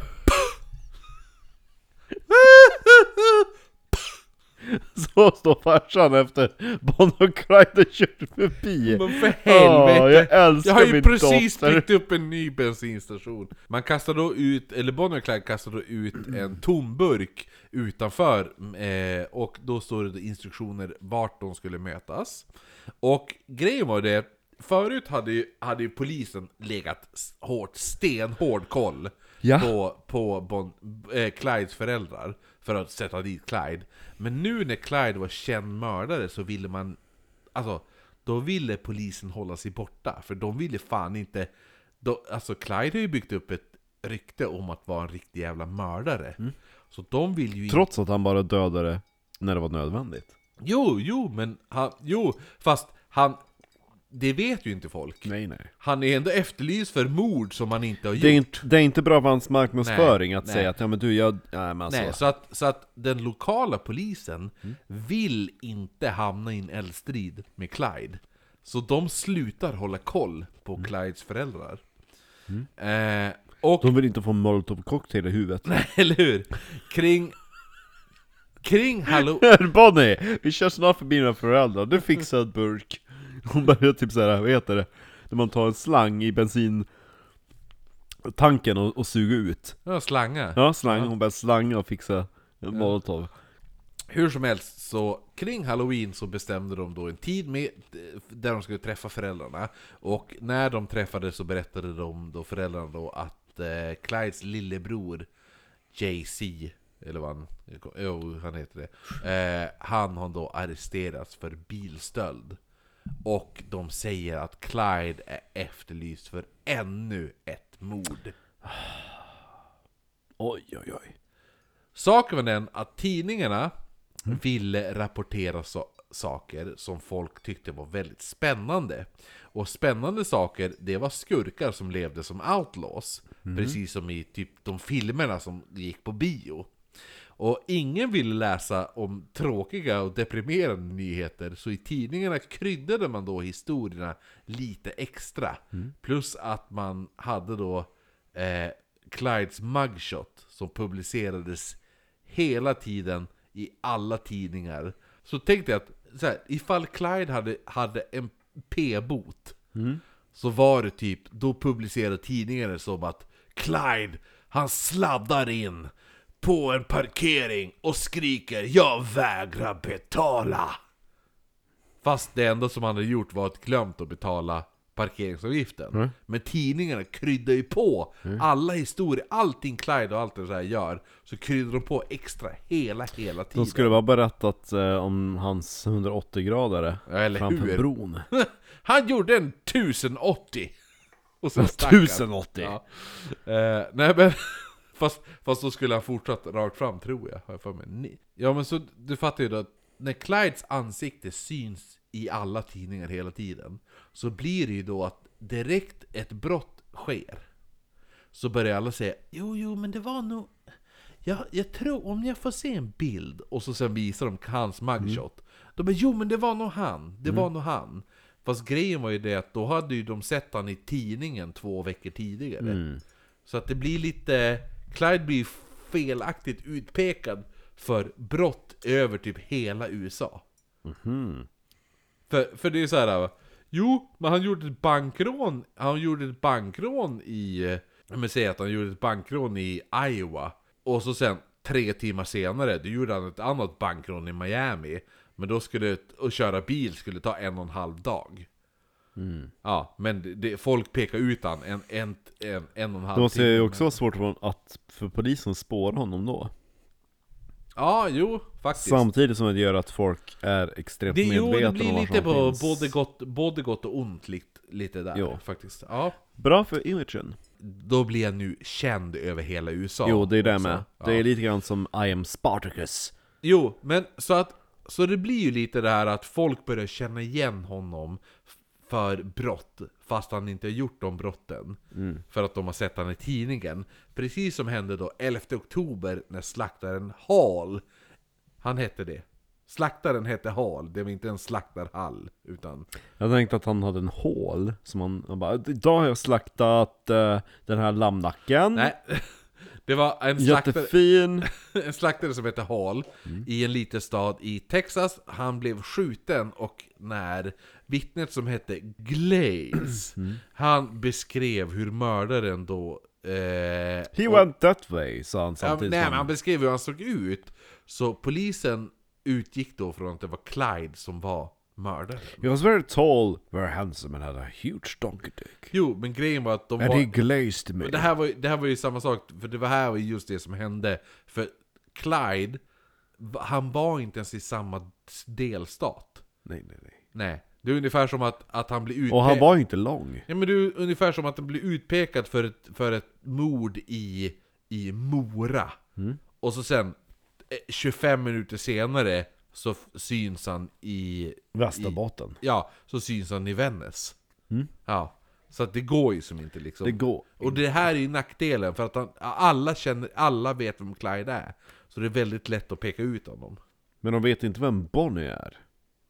Så står farsan efter Bonnie och Clyde kört förbi. Men för helvete! jag älskar Jag har ju min precis dotter. byggt upp en ny bensinstation. Man kastar då ut, eller Bonnie och Clyde kastar då ut en tom burk utanför, eh, och då står det instruktioner vart de skulle mötas. Och grejen var det, förut hade ju, hade ju polisen legat hårt, stenhård koll Ja. på, på bon, eh, Clydes föräldrar för att sätta dit Clyde. Men nu när Clyde var känd mördare så ville man Alltså, då ville polisen hålla sig borta, för de ville fan inte... Då, alltså Clyde har ju byggt upp ett rykte om att vara en riktig jävla mördare. Så de vill ju. Trots att han bara dödade när det var nödvändigt. Jo, jo, men han... Jo, fast han... Det vet ju inte folk. Nej nej. Han är ändå efterlyst för mord som han inte har gjort. Det är, inte, det är inte bra för hans marknadsföring Nej, att nej. säga att ja men du, jag... Nej men alltså. Nej, så att, så att den lokala polisen vill inte hamna i en eldstrid med Clyde. Så de slutar hålla koll på Clydes föräldrar. Eh, och, De vill inte få en molotov cocktail i huvudet. eller hur? Kring... Kring halloween... Bonnie! Vi kör snart förbi dina föräldrar, du fixar en burk. Hon börjar typ såhär, vad heter det? När man tar en slang i bensin tanken och, och suger ut. Ja, slanga. Ja, slang, hon börjar slanga och fixa en molotov. Hur som helst, så kring halloween så bestämde de då en tid med, där de skulle träffa föräldrarna. Och när de träffades så berättade de då föräldrarna då att eh, Clydes lillebror JC, eller vad han, jo, han heter det. Eh, han har då arresterats för bilstöld. Och de säger att Clyde är efterlyst för ännu ett mord. Oj oj oj. Saken var den att tidningarna ville rapportera so saker som folk tyckte var väldigt spännande. Och spännande saker, det var skurkar som levde som outlaws. Precis som i typ de filmerna som gick på bio. Och ingen ville läsa om tråkiga och deprimerande nyheter, så i tidningarna kryddade man då historierna lite extra. Plus att man hade då eh, Clydes mugshot som publicerades hela tiden i alla tidningar. Så tänkte jag att så här, ifall Clyde hade, hade en p-bot så var det typ, då publicerade tidningarna som att Clyde, han sladdar in på en parkering och skriker 'Jag vägrar betala' Fast det enda som han hade gjort var att glömt att betala parkeringsavgiften. Mm. Men tidningarna kryddar ju på alla historier, allting Clyde och allt det där gör, så kryddar de på extra hela, hela tiden. De skulle bara berättat eh, om hans 180-gradare Ja, eller framför hur? bron. Han gjorde en 1080! Och sen stack han. 1080! Ja. Eh, nej men, fast, fast då skulle han fortsatt rakt fram tror jag, har jag för mig. Ni- Ja men så, du fattar ju då att när Clydes ansikte syns i alla tidningar hela tiden, så blir det ju då att direkt ett brott sker, så börjar alla säga Jo, jo, men det var nog... Jag, jag tror, om jag får se en bild, och så sen visar de hans mugshot, då bara jo men det var nog han, det var nog han. Fast grejen var ju det att då hade ju de sett han i tidningen två veckor tidigare. Mm. Så att det blir lite... Clyde blir felaktigt utpekad för brott över typ hela USA. Mhm. För, för det är så här. Jo, men han gjorde ett bankrån, han gjorde ett bankrån i... eh, Men säg att han gjorde ett bankrån i Iowa. Och så sen, tre timmar senare, då gjorde han ett annat bankrån i Miami. Men då skulle, att köra bil skulle ta en och en halv dag. Mm. Ja, men det, folk pekar ut han en, en, en, en och en halv Det måste ju timme. också vara svårt för, att, för polisen spåra honom då. Ja, jo, faktiskt. Samtidigt som det gör att folk är extremt det, medvetna det blir om lite på finns. både gott, både gott och ont lite, lite där Jo. faktiskt. Ja. Bra för imagen. Då blir jag nu känd över hela USA. jo, det är det också. med. Ja. Det är lite grann som I am Spartacus. Jo, men så att så det blir ju lite det här att folk börjar känna igen honom för brott, fast han inte har gjort de brotten. Mm. För att de har sett han i tidningen. Precis som hände då 11 oktober när slaktaren Hall, han hette det. Slaktaren hette Hall, det var inte en slaktarhall, utan... Jag tänkte att han hade en hål, som han, han bara Idag har jag slaktat eh, den här lammnacken Nej, det var en slaktare... En slaktare som heter Hall i en liten stad i Texas. Han blev skjuten och när vittnet som hette Glaze, han beskrev hur mördaren då... Eh, He och- went that way, sa han ja, samtidigt Nej, men han beskrev hur han såg ut. Så polisen utgick då från att det var Clyde som var mördaren. He was very tall, very handsome and had a huge donkey dick Jo, men grejen var att de And var... he glazed me Det här, var, det här var ju samma sak, för det var här var ju just det som hände. För Clyde, han var inte ens i samma delstat. Nej nej nej Nej. Det är ungefär som att, att han blir utpekad... Och han var inte lång Ja men det är ungefär som att han blir utpekad för ett, för ett mord i, i Mora. Mm. Och så sen, eh, 25 minuter senare, så syns han i... Västerbotten Ja, så syns han i Vännäs. Mm. Ja. Så att det går ju som inte liksom. Det går Och det här är ju nackdelen, för att han, alla känner, alla vet vem Clyde är. Så det är väldigt lätt att peka ut honom. Men de vet inte vem Bonnie är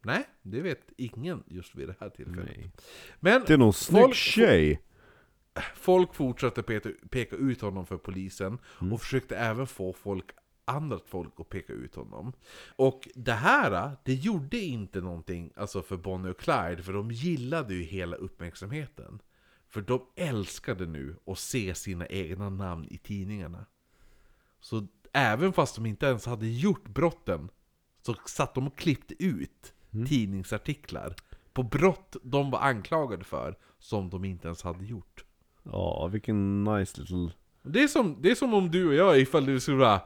Nej, det vet ingen just vid det här tillfället. Nej. Men Det är någon snygg Folk- tjej folk fortsatte peka, ut honom för polisen, Mm. och försökte även få folk, annat folk att peka ut honom. Och det här, det gjorde inte någonting alltså för Bonnie och Clyde, för de gillade ju hela uppmärksamheten. För de älskade nu att se sina egna namn i tidningarna. Så även fast de inte ens hade gjort brotten, så satt de och klippte ut tidningsartiklar på brott de var anklagade för, som de inte ens hade gjort. Ja, vilken nice little Det är som, det är som om du och jag, ifall du skulle vara,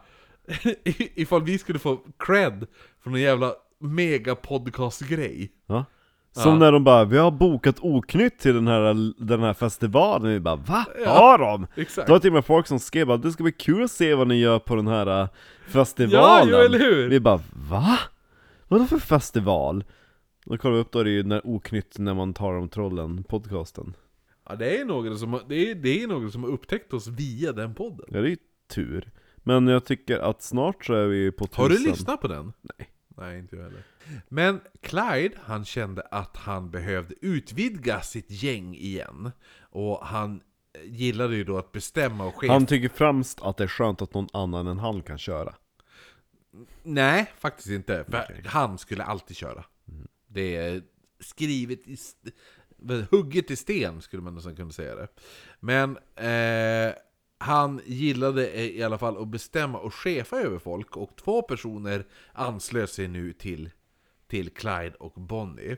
ifall vi skulle få cred för någon jävla megapodcast-grej. Ja Som Ja. när de bara 'Vi har bokat oknytt till den här, den här festivalen' Vi bara 'Va? Ja. Har de?' Exakt. Det var till och med folk som skrev bara 'Det ska bli kul att se vad ni gör på den här festivalen' Ja, jo, eller hur? Vi bara 'Va? Vadå för festival?' Då kollar vi upp då är det ju när oknytt när man tar om trollen, podcasten Ja, det är någon som, har- det är, det är någon som har upptäckt oss via den podden. Ja det är ju tur Men jag tycker att snart så är vi på tusen Har du lyssnat på den? Nej Nej, inte jag heller. Men Clyde, han kände att han behövde utvidga sitt gäng igen. Och han gillade ju då att bestämma och chef... Han tycker främst att det är skönt att någon annan än han kan köra Nej, faktiskt inte. För Okej. han skulle alltid köra. Det är skrivet i... Hugget i sten skulle man nästan kunna säga det. Men eh, han gillade i alla fall att bestämma och chefa över folk. Och två personer anslöt sig nu till, till Clyde och Bonnie.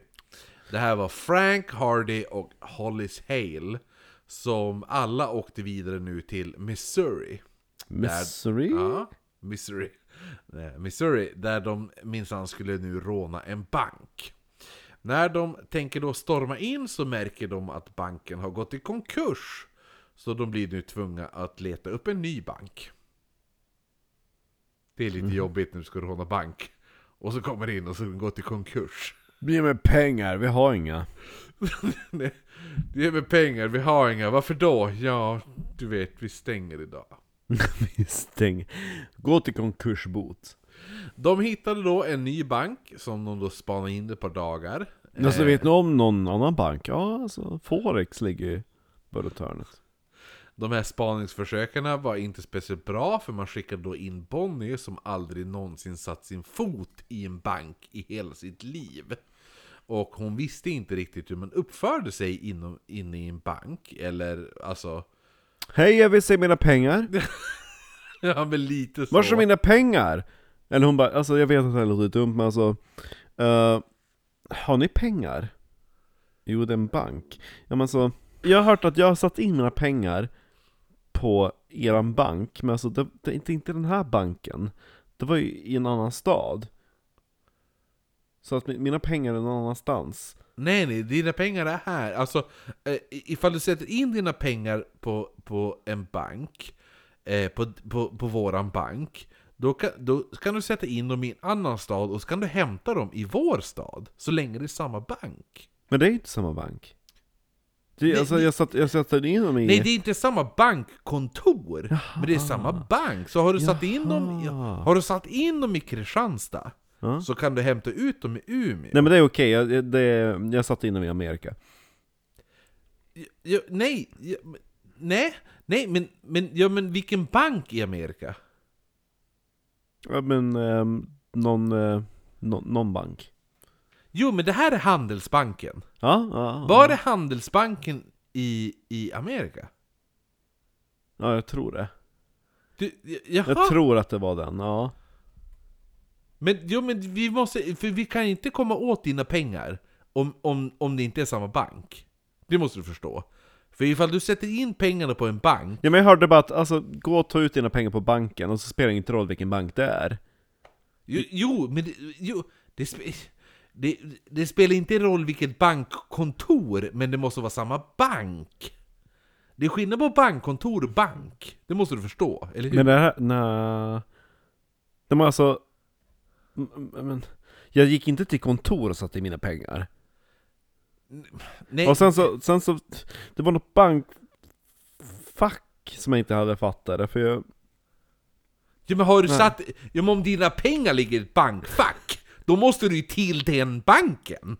Det här var Frank Hardy och Hollis Hale som alla åkte vidare nu till Missouri. Missouri? Ja, Missouri. Eh, Missouri, där de minsann skulle nu råna en bank. När de tänker då storma in så märker de att banken har gått i konkurs. Så de blir nu tvungna att leta upp en ny bank. Det är lite jobbigt när du ska råna bank. Och så kommer det in och så gått i konkurs. Ge mig pengar, vi har inga. Är med pengar, vi har inga. Varför då? Ja, du vet, vi stänger idag. Vi stäng. Gå till konkursbot. De hittade då en ny bank som de då spanade in ett par dagar. Alltså Eh, vet ni om någon annan bank? Ja, alltså Forex ligger ju runt hörnet. De här spaningsförsöken var inte speciellt bra för man skickade då in Bonnie som aldrig någonsin satt sin fot i en bank i hela sitt liv. Och hon visste inte riktigt hur man uppförde sig inom, inne i en bank, eller alltså... Hej, jag vill se mina pengar. Ja men lite så. Var är mina pengar? Eller hon bara, alltså jag vet att det här låter dumt men alltså eh, Har ni pengar? Jo det är en bank Ja men alltså, jag har hört att jag har satt in mina pengar På eran bank, men alltså det, det är inte, inte den här banken Det var ju i en annan stad Så att mi- mina pengar är någon annanstans Nej nej, dina pengar är här. Alltså, eh, ifall du sätter in dina pengar på, på en bank, eh, på, på, på våran bank, då kan, då kan du sätta in dem i en annan stad och så kan du hämta dem i vår stad, så länge det är samma bank. Men det är inte samma bank det, Nej, alltså, det- jag, satt, jag satte in dem i... Nej, det är inte samma bankkontor, men det är samma bank. Så har du, satt in dem, Jaha. har du satt in dem i Kristianstad, Ja. så kan du hämta ut dem i Umeå. Nej men det är okej, jag, det, jag satte in dem i Amerika Ja, nej, ja, men- nej, nej, men, men, ja, men vilken bank i Amerika? Ja men, ehm, någon, eh, nå- någon bank Jo, men det här är Handelsbanken. Ja, ja, Var är Handelsbanken i, i Amerika? ja jag tror det Du, jaha, Jag tror att det var den, ja men, jo, men vi måste, för vi kan inte komma åt dina pengar om, om, om det inte är samma bank. Det måste du förstå. För ifall du sätter in pengarna på en bank, Ja men jag hörde bara att, alltså, gå och ta ut dina pengar på banken och så spelar det inte roll vilken bank det är jo, jo men det, jo, det, spe, det, det spelar inte roll vilket bankkontor, men det måste vara samma bank. Det är skillnad på bankkontor och bank. Det måste du förstå, eller hur? Men det här, nej De var alltså men, Jag gick inte till kontor och satte in mina pengar Nej, Och sen så, sen så Det var något bankfack som jag inte hade fattat för jag Ja men har du Nej. satt... Ja men om dina pengar ligger i ett bankfack, då måste du ju till den banken!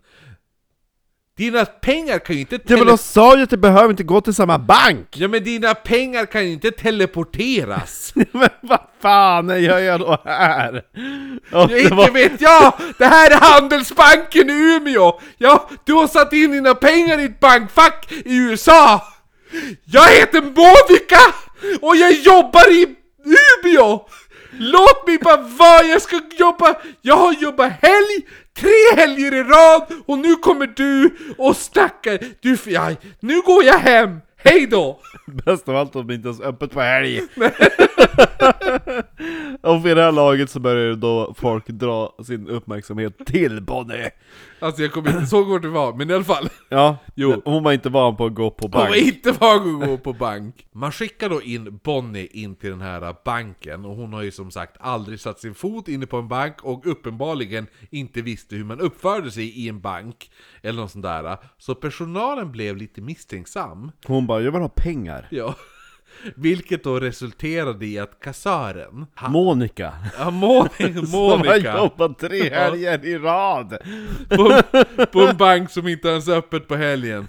Dina pengar kan ju inte Ja men de sa ju att jag behöver inte gå till samma bank! Ja men dina pengar kan ju inte teleporteras! men vad fan gör jag då här? Och Ja, det inte var- vet jag! Det här är Handelsbanken i Umeå! Ja, du har satt in dina pengar i ett bankfack i USA! Jag heter Monica! Och jag jobbar i Umeå! Låt mig bara vara, jag ska jobba, jag har jobbat helg, tre helger i rad och nu kommer du och stackar, du, ja, nu går jag hem, hej då! Bäst av allt om det inte ens är öppet på helg! och vid det här laget så börjar då folk dra sin uppmärksamhet till Bonnie! Alltså jag kommer inte ihåg vart det var, men i alla fall. Ja, Jo. hon var inte van på att gå på Hon bank var inte van att gå på bank. Man skickar då in Bonnie in till den här banken, och hon har ju som sagt aldrig satt sin fot inne på en bank, och uppenbarligen inte visste hur man uppförde sig i en bank, eller något sånt där. Så personalen blev lite misstänksam. Hon bara 'Jag vill ha pengar' Ja. Vilket då resulterade i att kassören, ha, Monica! ja, Mon Som har Monica, jobbat tre helger i rad! på, på en bank som inte ens är öppet på helgen.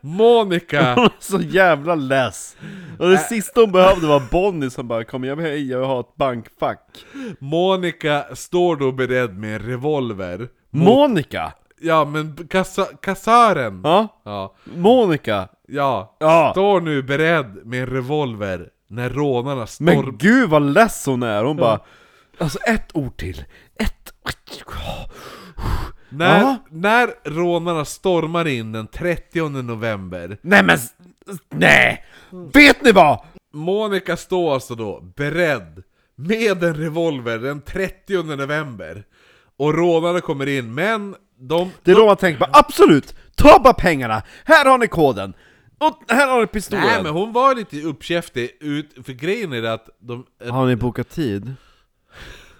Monica Hon är så jävla less! Och det sista hon behövde var Bonnie som bara 'Kom jag vill jag ha ett bankfack' Monica står då beredd med en revolver. Monica! ja, men kassa, kassören! Ja? Ja, Monica! Ja, Ja! står nu beredd med en revolver när rånarna storm... Men gud vad less hon är! Hon bara Alltså ett ord till, ett... När, Ja. när rånarna stormar in den 30 november Nej men, nej! Vet ni vad? Monica står alltså då beredd med en revolver den 30 november Och rånarna kommer in, men de... Det är då man tänker bara absolut, ta bara pengarna! Här har ni koden! Och här har ni pistolen! Nej men hon var lite uppkäftig, ut, för grejen är det att de, Har ni bokat tid?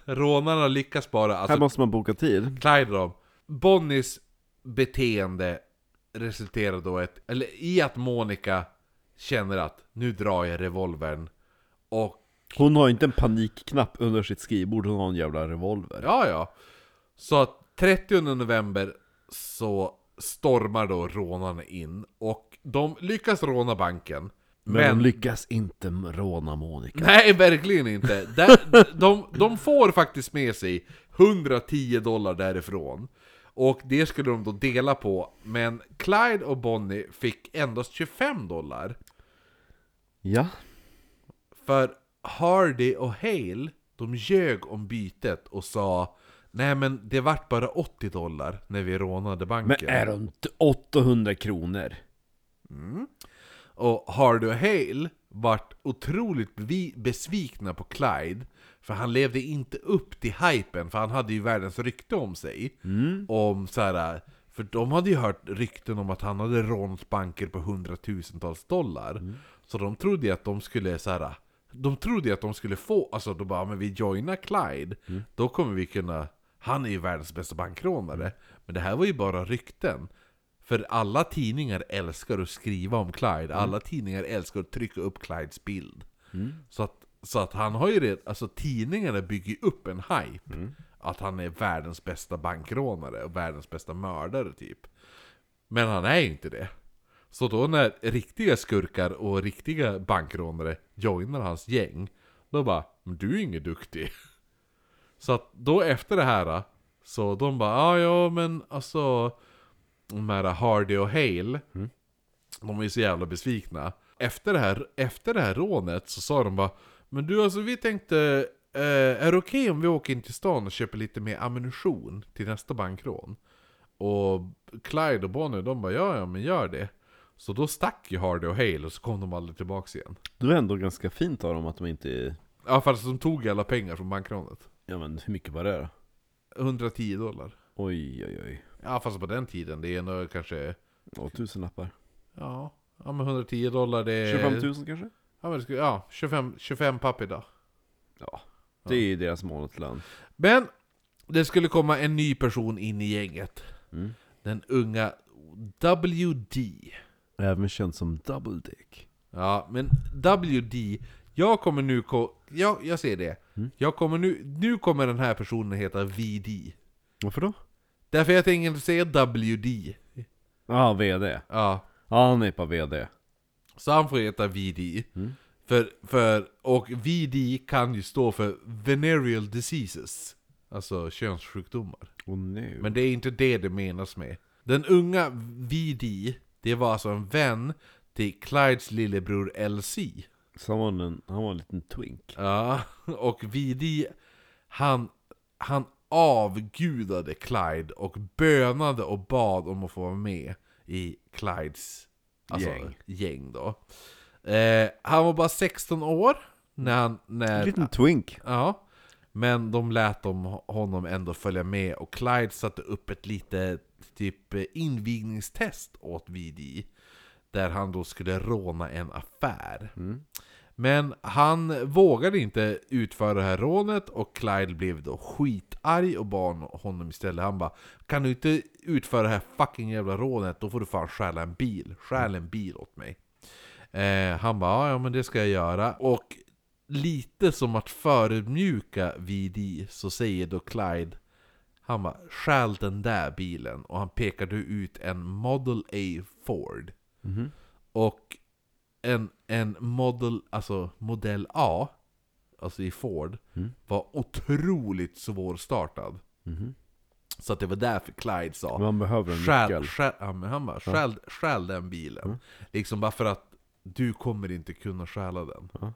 rånarna lyckas bara, Här alltså måste man boka tid. Clyde då, Bonnies beteende resulterar då ett, eller i att Monica känner att nu drar jag revolvern och Hon har inte en panikknapp under sitt skrivbord, hon har en jävla revolver. Ja, ja. Så att 30 november så stormar då rånarna in och de lyckas råna banken. Men, Men, de lyckas inte råna Monica. nej, verkligen inte. Där, de, de får faktiskt med sig 110 dollar därifrån. Och det skulle de då dela på, men Clyde och Bonnie fick endast 25 dollar. Ja. För Hardy och Hale, de ljög om bytet och sa Nej men det vart bara 80 dollar när vi rånade banken. Men är de inte 800 kronor? Och Hardy och Hale vart otroligt besvikna på Clyde För han levde inte upp till hypen, för han hade ju världens rykte om sig. Om så här, För de hade ju hört rykten om att han hade rånat banker på hundratusentals dollar. Så de trodde ju att de skulle så här. De trodde ju att de skulle få, alltså de bara men vi joinar Clyde. Då kommer vi kunna Han är ju världens bästa bankrånare. Men det här var ju bara rykten för alla tidningar älskar att skriva om Clyde, alla tidningar älskar att trycka upp Clydes bild. Så, att, så att han har ju det, alltså tidningarna bygger upp en hype. Att han är världens bästa bankrånare och världens bästa mördare typ. Men han är ju inte det. Så då när riktiga skurkar och riktiga bankrånare joinar hans gäng, då bara men du är ingen duktig. Så att då efter det här, så de bara ah, ja men alltså de här Hardy och Hale, de är ju så jävla besvikna. Efter det, här, efter det här rånet så sa de bara Men du alltså vi tänkte, eh, är det okej om vi åker in till stan och köper lite mer ammunition till nästa bankrån? Och Clyde och Bonnie de bara ja ja men gör det. Så då stack ju Hardy och Hale och så kom de aldrig tillbaks igen. Det var ändå ganska fint av dem att de inte... Ja fast de tog alla pengar från bankrånet. Ja men hur mycket var det då? 110 dollar. Oj oj oj. Ja fast på den tiden, det är ändå kanske... Ja, tusen lappar. Ja, ja men 110 dollar det är... 25 000 kanske? Ja, men det skulle, ja 25, 25 papp idag. Ja. Det är ju deras månadslön. Men det skulle komma en ny person in i gänget. Mm. Den unga WD. Även känd som Double Dick. Ja, men WD, jag kommer nu... Ko- ja, jag ser det. Mm. Jag kommer nu, nu kommer den här personen heta VD. Varför då? Därför inte säga WD. Ja, VD. Ja, Ja, han är på VD. så han får heta VD. Mm. För, för, och VD kan ju stå för Venereal Diseases. Alltså könssjukdomar. Och nu. Men det är inte det det menas med. Den unga VD, det var alltså en vän till Clydes lillebror LC. Så han var en, han var en liten twink. Ja, och VD, han, han avgudade Clyde och bönade och bad om att få vara med i Clydes alltså, Gäng. gäng. då. Eh, han var bara 16 år när han... När, En liten twink. Ja, men de lät dem, honom ändå följa med och Clyde satte upp ett litet typ invigningstest åt VD. Där han då skulle råna en affär. Mm. Men han vågade inte utföra det här rånet och Clyde blev då skitarg och bad honom istället. Han bara Kan du inte utföra det här fucking jävla rånet, då får du fan stjäla en bil. Stjäl en bil åt mig. Eh, han bara ja men det ska jag göra. Och lite som att förödmjuka VD så säger då Clyde Han bara stjäl den där bilen och han pekade ut en Model A Ford. Mhm. Och en, en model, alltså modell A, alltså i Ford, Mm. var otroligt svårstartad. Mhm. Så att det var därför Clyde sa Man behöver en nyckel. stjäl, ja, men han bara, stjäl, stjäl den bilen. Mm. Liksom bara för att du kommer inte kunna stjäla den. Ja.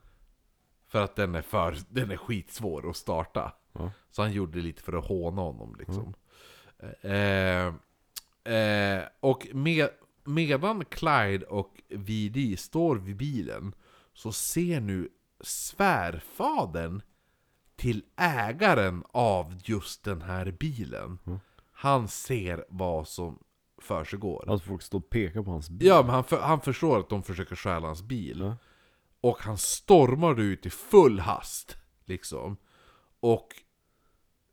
För att den är, för, den är skitsvår att starta. Ja. Så han gjorde det lite för att håna honom liksom. Eh, eh, och med, medan Clyde och VD står vid bilen så ser nu svärfadern till ägaren av just den här bilen. Han ser vad som försiggår. Att folk står och pekar på hans bil. Ja, men han, för, han förstår att de försöker stjäla hans bil. Ja. Och han stormar ut i full hast. Liksom. Och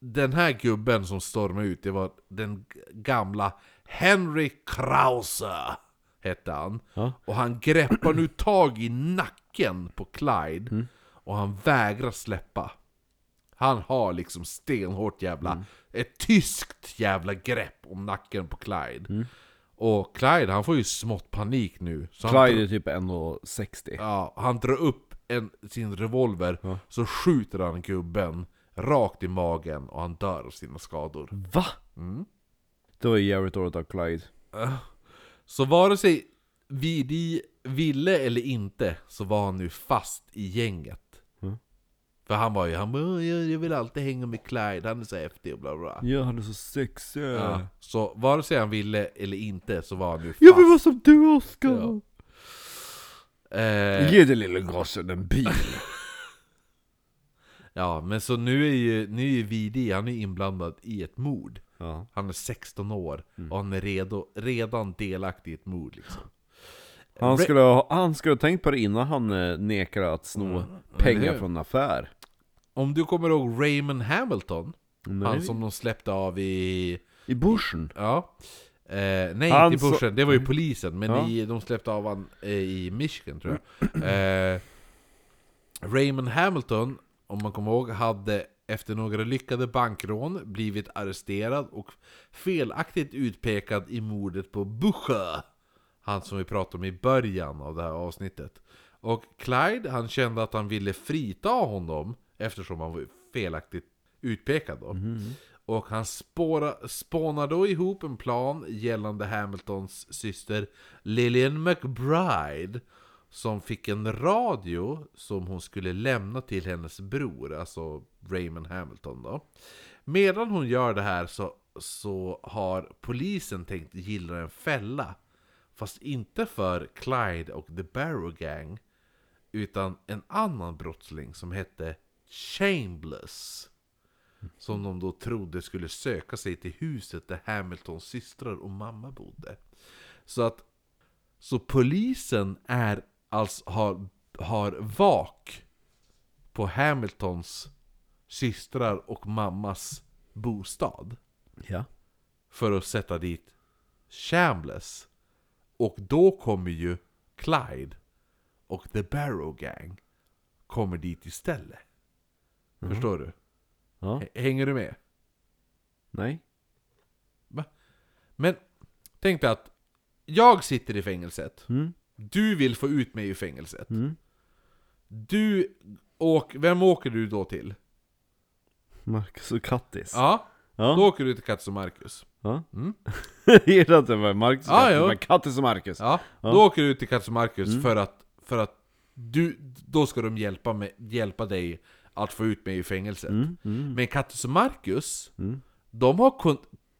den här gubben som stormar ut, det var den gamla Henry Krause. Hette han. Ja. Och han greppar nu tag i nacken på Clyde. Mm. Och han vägrar släppa. Han har liksom stenhårt jävla, Mm. ett tyskt jävla grepp om nacken på Clyde. Mm. Och Clyde, han får ju smått panik nu. Så Clyde är typ 1,60. ja, han drar upp en, sin revolver, Ja. så skjuter han gubben rakt i magen och han dör av sina skador. Va? Mm. Det var ju jävligt dåligt av Clyde. Så vare sig Vidi ville eller inte, så var han nu fast i gänget. Mm. För han var ju, han bara, "Åh, jag, jag vill alltid hänga med Clyde, han är så häftig och bla bla. bla. Ja, han är så sexig. Ja. Så vare sig han ville eller inte så var han nu fast. Jag vill vara som du Oskar! Ja. Eh, Ge den lille gossen en bil. ja, men så nu är ju, nu är ju Vidi, han är inblandad i ett mord. Ja. Han är 16 år Mm. och han är redo, redan delaktig i ett mord liksom. Han skulle, ha, han skulle ha tänkt på det innan han eh, nekade att sno Mm. pengar hur? från en affär. Om du kommer ihåg Raymond Hamilton, han som de släppte av i... I bushen. Ja. Eh, nej, Han inte i så- Bushen, det var ju polisen, men Ja. i, de släppte av han eh, i Michigan tror jag. Eh, Raymond Hamilton, om man kommer ihåg, hade efter några lyckade bankrån blivit arresterad och felaktigt utpekad i mordet på Busher. Han som vi pratade om i början av det här avsnittet. Och Clyde, han kände att han ville frita honom eftersom han var felaktigt utpekad då. Och han spåra, spånar då ihop en plan gällande Hamiltons syster Lillian McBride som fick en radio som hon skulle lämna till hennes bror, alltså Raymond Hamilton då. Medan hon gör det här så, så har polisen tänkt gilla en fälla. Fast inte för Clyde och The Barrow Gang, utan en annan brottsling som hette Chambless. Som de då trodde skulle söka sig till huset där Hamiltons systrar och mamma bodde. Så att så polisen är alltså har, har vak på Hamiltons systrar och mammas bostad Ja. för att sätta dit Shambless. Och då kommer ju Clyde och The Barrow Gang kommer dit istället. Förstår du? Ja. Hänger du med? Nej. Men tänk dig att jag sitter i fängelset. Mm. Du vill få ut mig ur fängelset. Mm. Du åker, vem åker du då till? Marcus och Kattis. Ja, Ja. då åker du till Kattis och Marcus. ja. Mm. Jag gillar att det var Marcus och Ja, Kattis, jo. men Kattis och Marcus. Ja, då åker du till Kattis och Marcus Mm. för att, för att du, då ska de hjälpa, mig, hjälpa dig att få ut mig ur fängelset. Mm. Mm. Men Kattis och Marcus, de har, kon,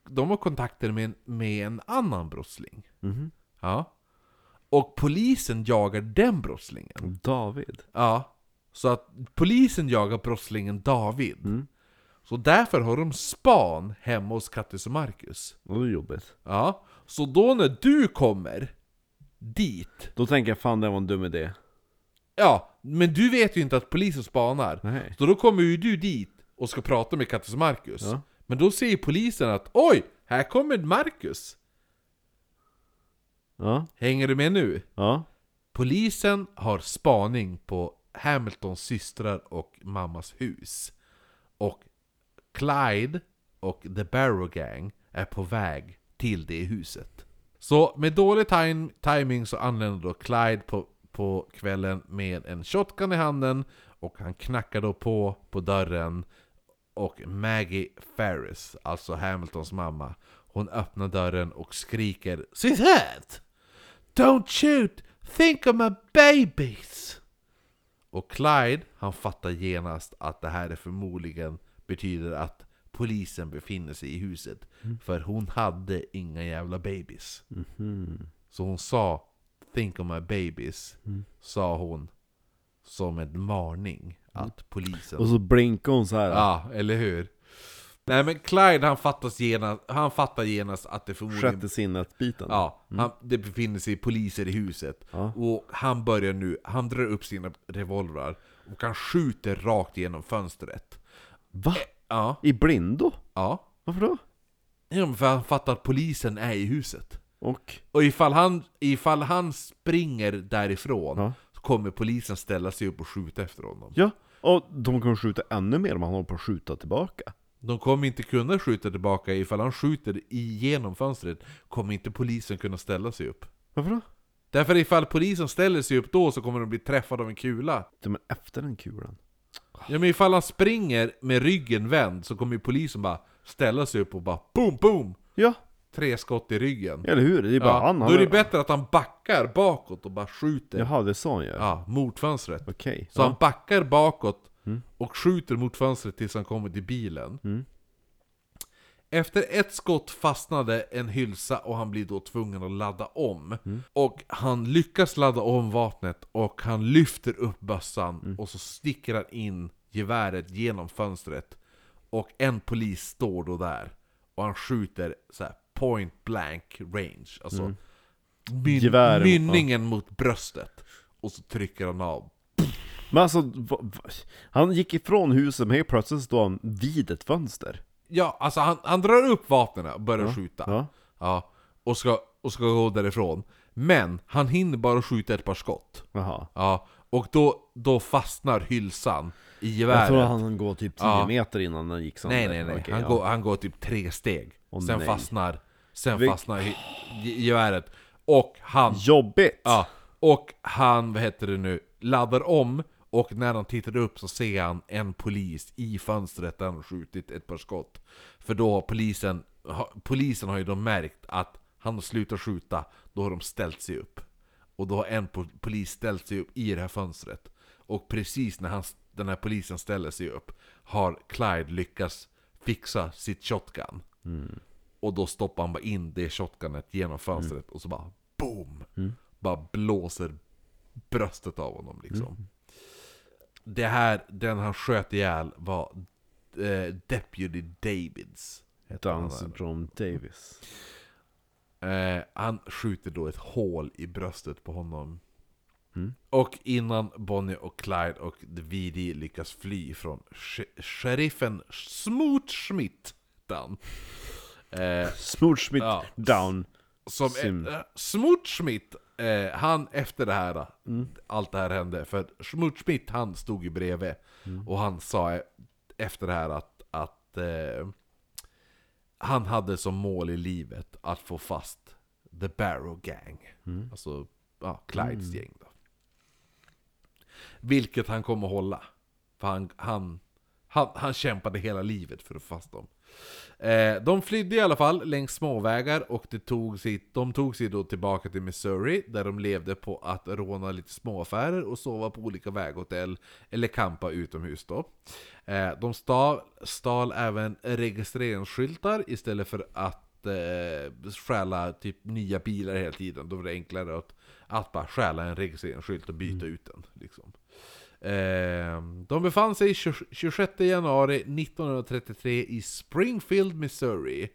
de har kontakter med en, med en annan brottsling. Mhm. Ja. Och polisen jagar den brottslingen. David. Ja. Så att polisen jagar brottslingen David. Mm. Så därför har de span hemma hos Kattis och Marcus. Det är jobbigt. Ja. Så då när du kommer dit, Då tänker jag fan det var en dum idé. ja, men du vet ju inte att polisen spanar. Nej. Så då kommer ju du dit och ska prata med Kattis och Marcus. Ja. Men då ser polisen att oj, här kommer Marcus. Ja. Hänger du med nu? Ja. Polisen har spaning på Hamiltons systrar och mammas hus. Och Clyde och The Barrow Gang är på väg till det huset. Så med dålig time, timing så anländer då Clyde på, på kvällen med en shotgun i handen och han knackar då på på dörren och Maggie Ferris, alltså Hamiltons mamma, hon öppnar dörren och skriker Sweetheart! Don't shoot! Think of my babies! Och Clyde, han fattar genast att det här är förmodligen betyder att polisen befinner sig i huset. Mm. För hon hade inga jävla babies. Mhm. Så hon sa 'Think of my babies' Mm. Sa hon Som en varning att polisen Och så blinkar hon så här. Ja, eller hur? Nej men Clyde han genast, han fattar genast att det förmodligen Sjätte sinnet-biten. Ja, han, det befinner sig poliser i huset. Ja. Och han börjar nu, han drar upp sina revolvrar och han skjuter rakt genom fönstret. Va? Ja, I blindo? ja. Varför då? ja för han fattar att polisen är i huset. Och? Och ifall han, ifall han springer därifrån Ja. så kommer polisen ställa sig upp och skjuta efter honom. Ja, och de kommer skjuta ännu mer om han håller på att skjuta tillbaka. De kommer inte kunna skjuta tillbaka ifall han skjuter igenom fönstret kommer inte polisen kunna ställa sig upp. Varför då? Därför ifall polisen ställer sig upp då så kommer de bli träffade av en kula. Ja, men efter den kulan. Ja men ifall han springer med ryggen vänd så kommer ju polisen bara ställa sig upp och bara boom boom! Ja, Tre skott i ryggen. eller hur? Det är bara Ja, han. då han är det bättre att han backar bakåt och bara skjuter Jaha, det är så han gör? ja, mot fönstret. Okej. Så ja. han backar bakåt Mm. och skjuter mot fönstret tills han kommer till bilen. Mm. Efter ett skott fastnade en hylsa och han blir då tvungen att ladda om. Mm. Och han lyckas ladda om vapnet och han lyfter upp bössan Mm. och så sticker han in geväret genom fönstret. Och en polis står då där. Och han skjuter så här point blank range. Alltså Mm. myn- mynningen mot bröstet. Och så trycker han av. Men alltså, han gick ifrån huset men helt plötsligt står han vid ett fönster. Ja, alltså han, han drar upp vapnen och börjar skjuta. Ja. Ja, och ska, och ska gå därifrån. Men han hinner bara skjuta ett par skott. Jaha. Ja, och då, då fastnar hylsan i Jag geväret. tror han går typ 10 Ja. meter innan den gick sönder. nej, nej, nej. Okej, han, ja. går, han går typ tre steg. Åh, sen nej. fastnar, sen Vil- fastnar geväret. Och han, Jobbigt! ja, och han, vad heter det nu, laddar om. Och när han tittar upp så ser han en polis i fönstret där han skjutit ett par skott. För då har polisen, polisen har ju då märkt att han har slutat skjuta, då har de ställt sig upp. Och då har en po- polis ställt sig upp i det här fönstret. Och precis när han, den här polisen ställer sig upp har Clyde lyckats fixa sitt shotgun. Och då stoppar han bara in det shotgunet genom fönstret och så bara BOOM! Bara blåser bröstet av honom liksom. Det här, den han sköt ihjäl var eh, Deputy Davids. hette han Davis. Eh, han skjuter då ett hål i bröstet på honom. Mm. Och innan Bonnie och Clyde och VD lyckas fly från sh- sheriffen Smoot Schmidt Dan. Eh, Smooth Schmidt Ja. down. som Sim. eh, Smoot Schmidt, eh, han efter det här, Mm. allt det här hände, för Smoot Schmidt han stod ju bredvid. Mm. Och han sa eh, efter det här att, att eh, han hade som mål i livet att få fast The Barrow Gang. Mm. Alltså, ja, Clydes gäng då. Vilket han kommer hålla. För han, han, han, han kämpade hela livet för att få fast dem. Eh, de flydde i alla fall längs småvägar och det tog sig, de tog sig då tillbaka till Missouri där de levde på att råna lite småaffärer och sova på olika väghotell eller kampa utomhus då. Eh, de stal, stal även registreringsskyltar istället för att eh, stjäla typ nya bilar hela tiden. Då var det enklare att, att bara stjäla en registreringsskylt och byta ut den. Liksom. Eh, de befann sig 20 26 januari 1933 i Springfield, Missouri.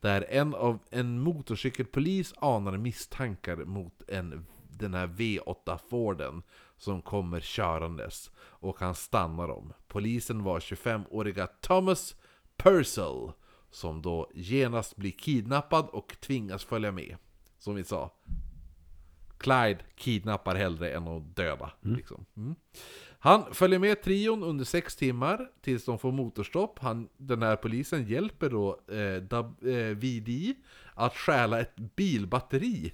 Där en av en motorcykelpolis anar misstankar mot en, den här V8 Forden som kommer körandes. Och han stannar dem. Polisen var 25-åriga Thomas Purcell. Som då genast blir kidnappad och tvingas följa med. Som vi sa, Clyde kidnappar hellre än att döda. Liksom. Mm. Han följer med trion under sex timmar tills de får motorstopp. Han, den här polisen hjälper då eh, dab, eh, VD att stjäla ett bilbatteri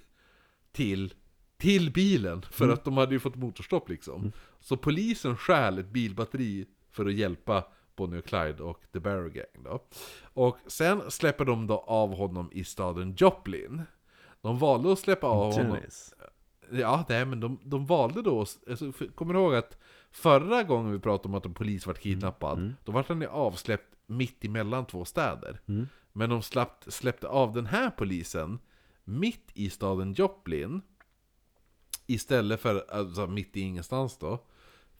till, till bilen. För att de hade ju fått motorstopp liksom. Så polisen stjäl ett bilbatteri för att hjälpa Bonnie och Clyde och The Barrow Gang då. Och sen släpper de då av honom i staden Joplin. De valde att släppa av honom... Dennis. Ja, nej, men de, de valde då, alltså, för- kommer du ihåg att förra gången vi pratade om att en polis var kidnappad, då var han ju avsläppt mitt emellan två städer. Mm. Men de slapp, släppte av den här polisen mitt i staden Joplin Istället för, alltså mitt i ingenstans då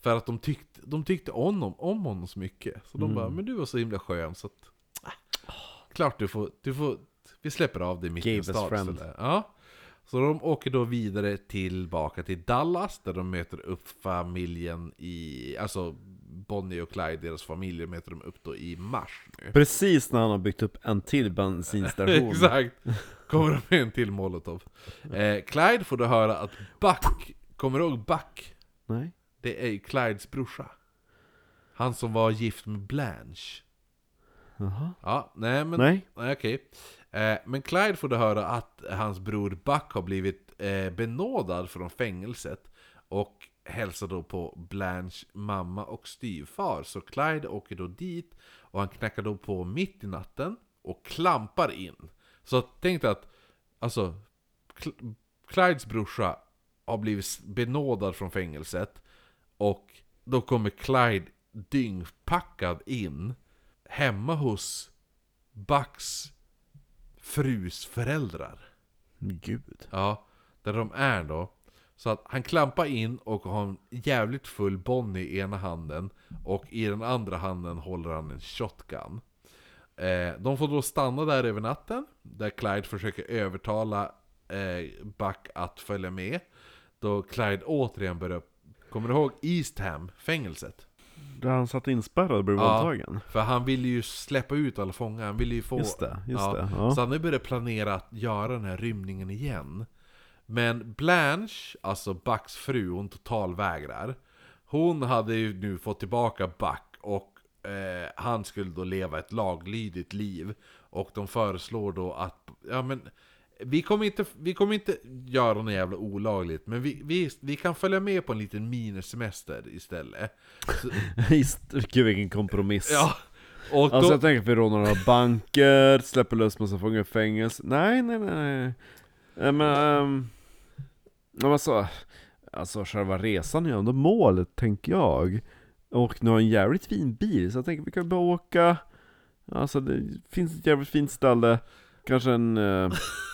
För att de tyckte, de tyckte om, honom, om honom så mycket Så de Mm. bara, men du var så himla skön så att äh, Klart du får, du får Vi släpper av dig mitt i en stad istället. Ja Så de åker då vidare tillbaka till Dallas Där de möter upp familjen i Alltså Bonnie och Clyde, deras familjer möter de upp då i mars nu Precis när han har byggt upp en till bensinstation. Exakt! Kommer de med en till molotov. Eh, Clyde får då höra att Buck, kommer du ihåg Buck? Nej. Det är ju Clydes brorsa. Han som var gift med Blanche. Jaha. Ja, nej men... Nej. Nej, okej. Eh, men Clyde får då höra att hans bror Buck har blivit eh, benådad från fängelset. Och hälsar då på Blanche mamma och styvfar. Så Clyde åker då dit och han knackar då på mitt i natten och klampar in. Så tänk dig att, alltså, Cl- Clydes brorsa har blivit benådad från fängelset. Och då kommer Clyde dyngpackad in hemma hos Bucks frus föräldrar. Gud. Ja, där de är då. Så att han klampar in och har en jävligt full Bonnie i ena handen och i den andra handen håller han en shotgun. Eh, de får då stanna där över natten, där Clyde försöker övertala eh, Buck att följa med. Då Clyde återigen börjar, kommer du ihåg Eastham, fängelset? Där han satt inspärrad och blev Ja. våldtagen. För han ville ju släppa ut alla fångar, han ville ju få... Just det, just ja. det. Ja. Så han har börjat planera att göra den här rymningen igen. Men Blanche, alltså Bucks fru, hon totalvägrar. Hon hade ju nu fått tillbaka Buck och eh, han skulle då leva ett laglydigt liv. Och de föreslår då att, ja men vi kommer inte, vi kommer inte göra något jävla olagligt, men vi, vi, vi kan följa med på en liten minisemester istället. Så, Gud vilken kompromiss. ja, och då, Alltså jag tänker vi rånar några banker, släpper lös massa fångar i fängelse. Nej, nej, nej, nej. Eh, Men, um, alltså, alltså själva resan är ju ändå målet, tänker jag. Och nu har en jävligt fin bil, så jag tänker vi kan bara åka. Alltså det finns ett jävligt fint ställe, kanske en eh,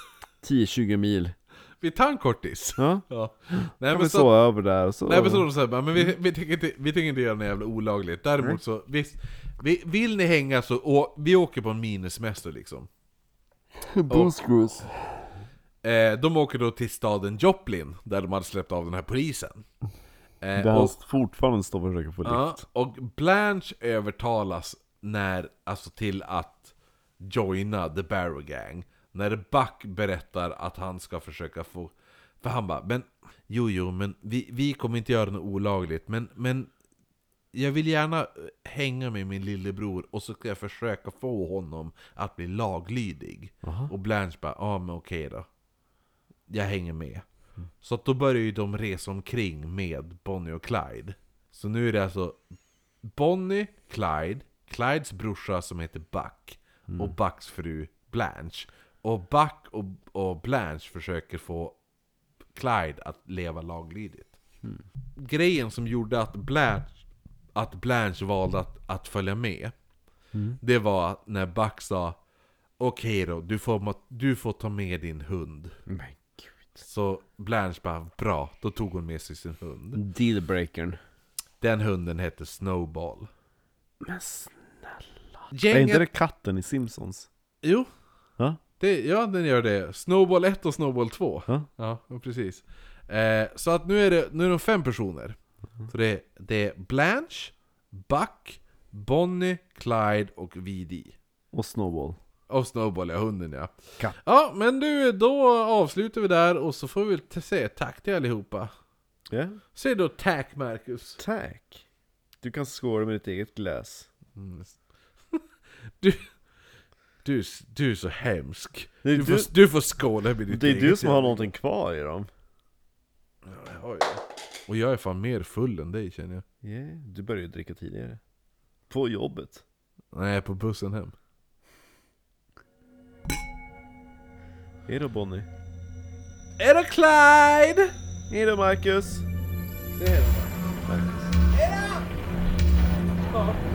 10-20 mil. vi tar en kortis. Ja, Ja. kan Nej, vi men så, sova över där och så. nej men så de säger men vi, vi, tänker inte, vi tänker inte göra något jävla olagligt. Däremot Nej. så, visst, vi, vill ni hänga så, å, vi åker på en minisemester liksom. Booze cruise. Eh, de åker då till staden Joplin, där de hade släppt av den här polisen. Eh, Där han och, fortfarande står och försöker få ja, lift. och Blanche övertalas när, alltså till att joina The Barrow Gang. När Buck berättar att han ska försöka få... För han bara, men jo jo, men vi, vi kommer inte göra något olagligt, men, men jag vill gärna hänga med min lillebror och så ska jag försöka få honom att bli laglydig. Aha. Och Blanche bara, ja men okej då. Jag hänger med. Så att då börjar ju de resa omkring med Bonnie och Clyde. Så nu är det alltså Bonnie, Clyde, Clydes brorsa som heter Buck och Bucks fru Blanche. Och Buck och, och Blanche försöker få Clyde att leva laglydigt. Grejen som gjorde att Blanche, att Blanche valde att, att följa med, det var när Buck sa Okej då, du får, du får ta med din hund. Men gud. Så Blanche bara, bra, då tog hon med sig sin hund. Dealbreakern. Den hunden hette Snowball. Men snälla. Är Gänget... inte det katten i Simpsons? Jo, Ja? Det, ja den gör det. Snowball 1 och Snowball 2. Ja? Ja, precis. Eh, så att nu är det, nu är de fem personer. Så det, är- det är Blanche, Buck, Bonnie, Clyde och VD. Och Snowball. Och Snowball, ja, hunden ja. Katt. Ja, men du, då avslutar vi där och så får vi väl säga tack till allihopa. Ja? Säg då tack Marcus. Tack. Du kan skåla med ditt eget glas. Mm. Du, du, du är så hemsk. Du, du, får, du får skåla med ditt Det är du som har någonting kvar i dem. Ja, jag. Och jag är fan mer full än dig känner jag. Yeah, du började ju dricka tidigare. På jobbet? Nej, på bussen hem. Hej då Bonnie. Hej då Clyde! Hej då Marcus. Hej då Marcus. Hej då!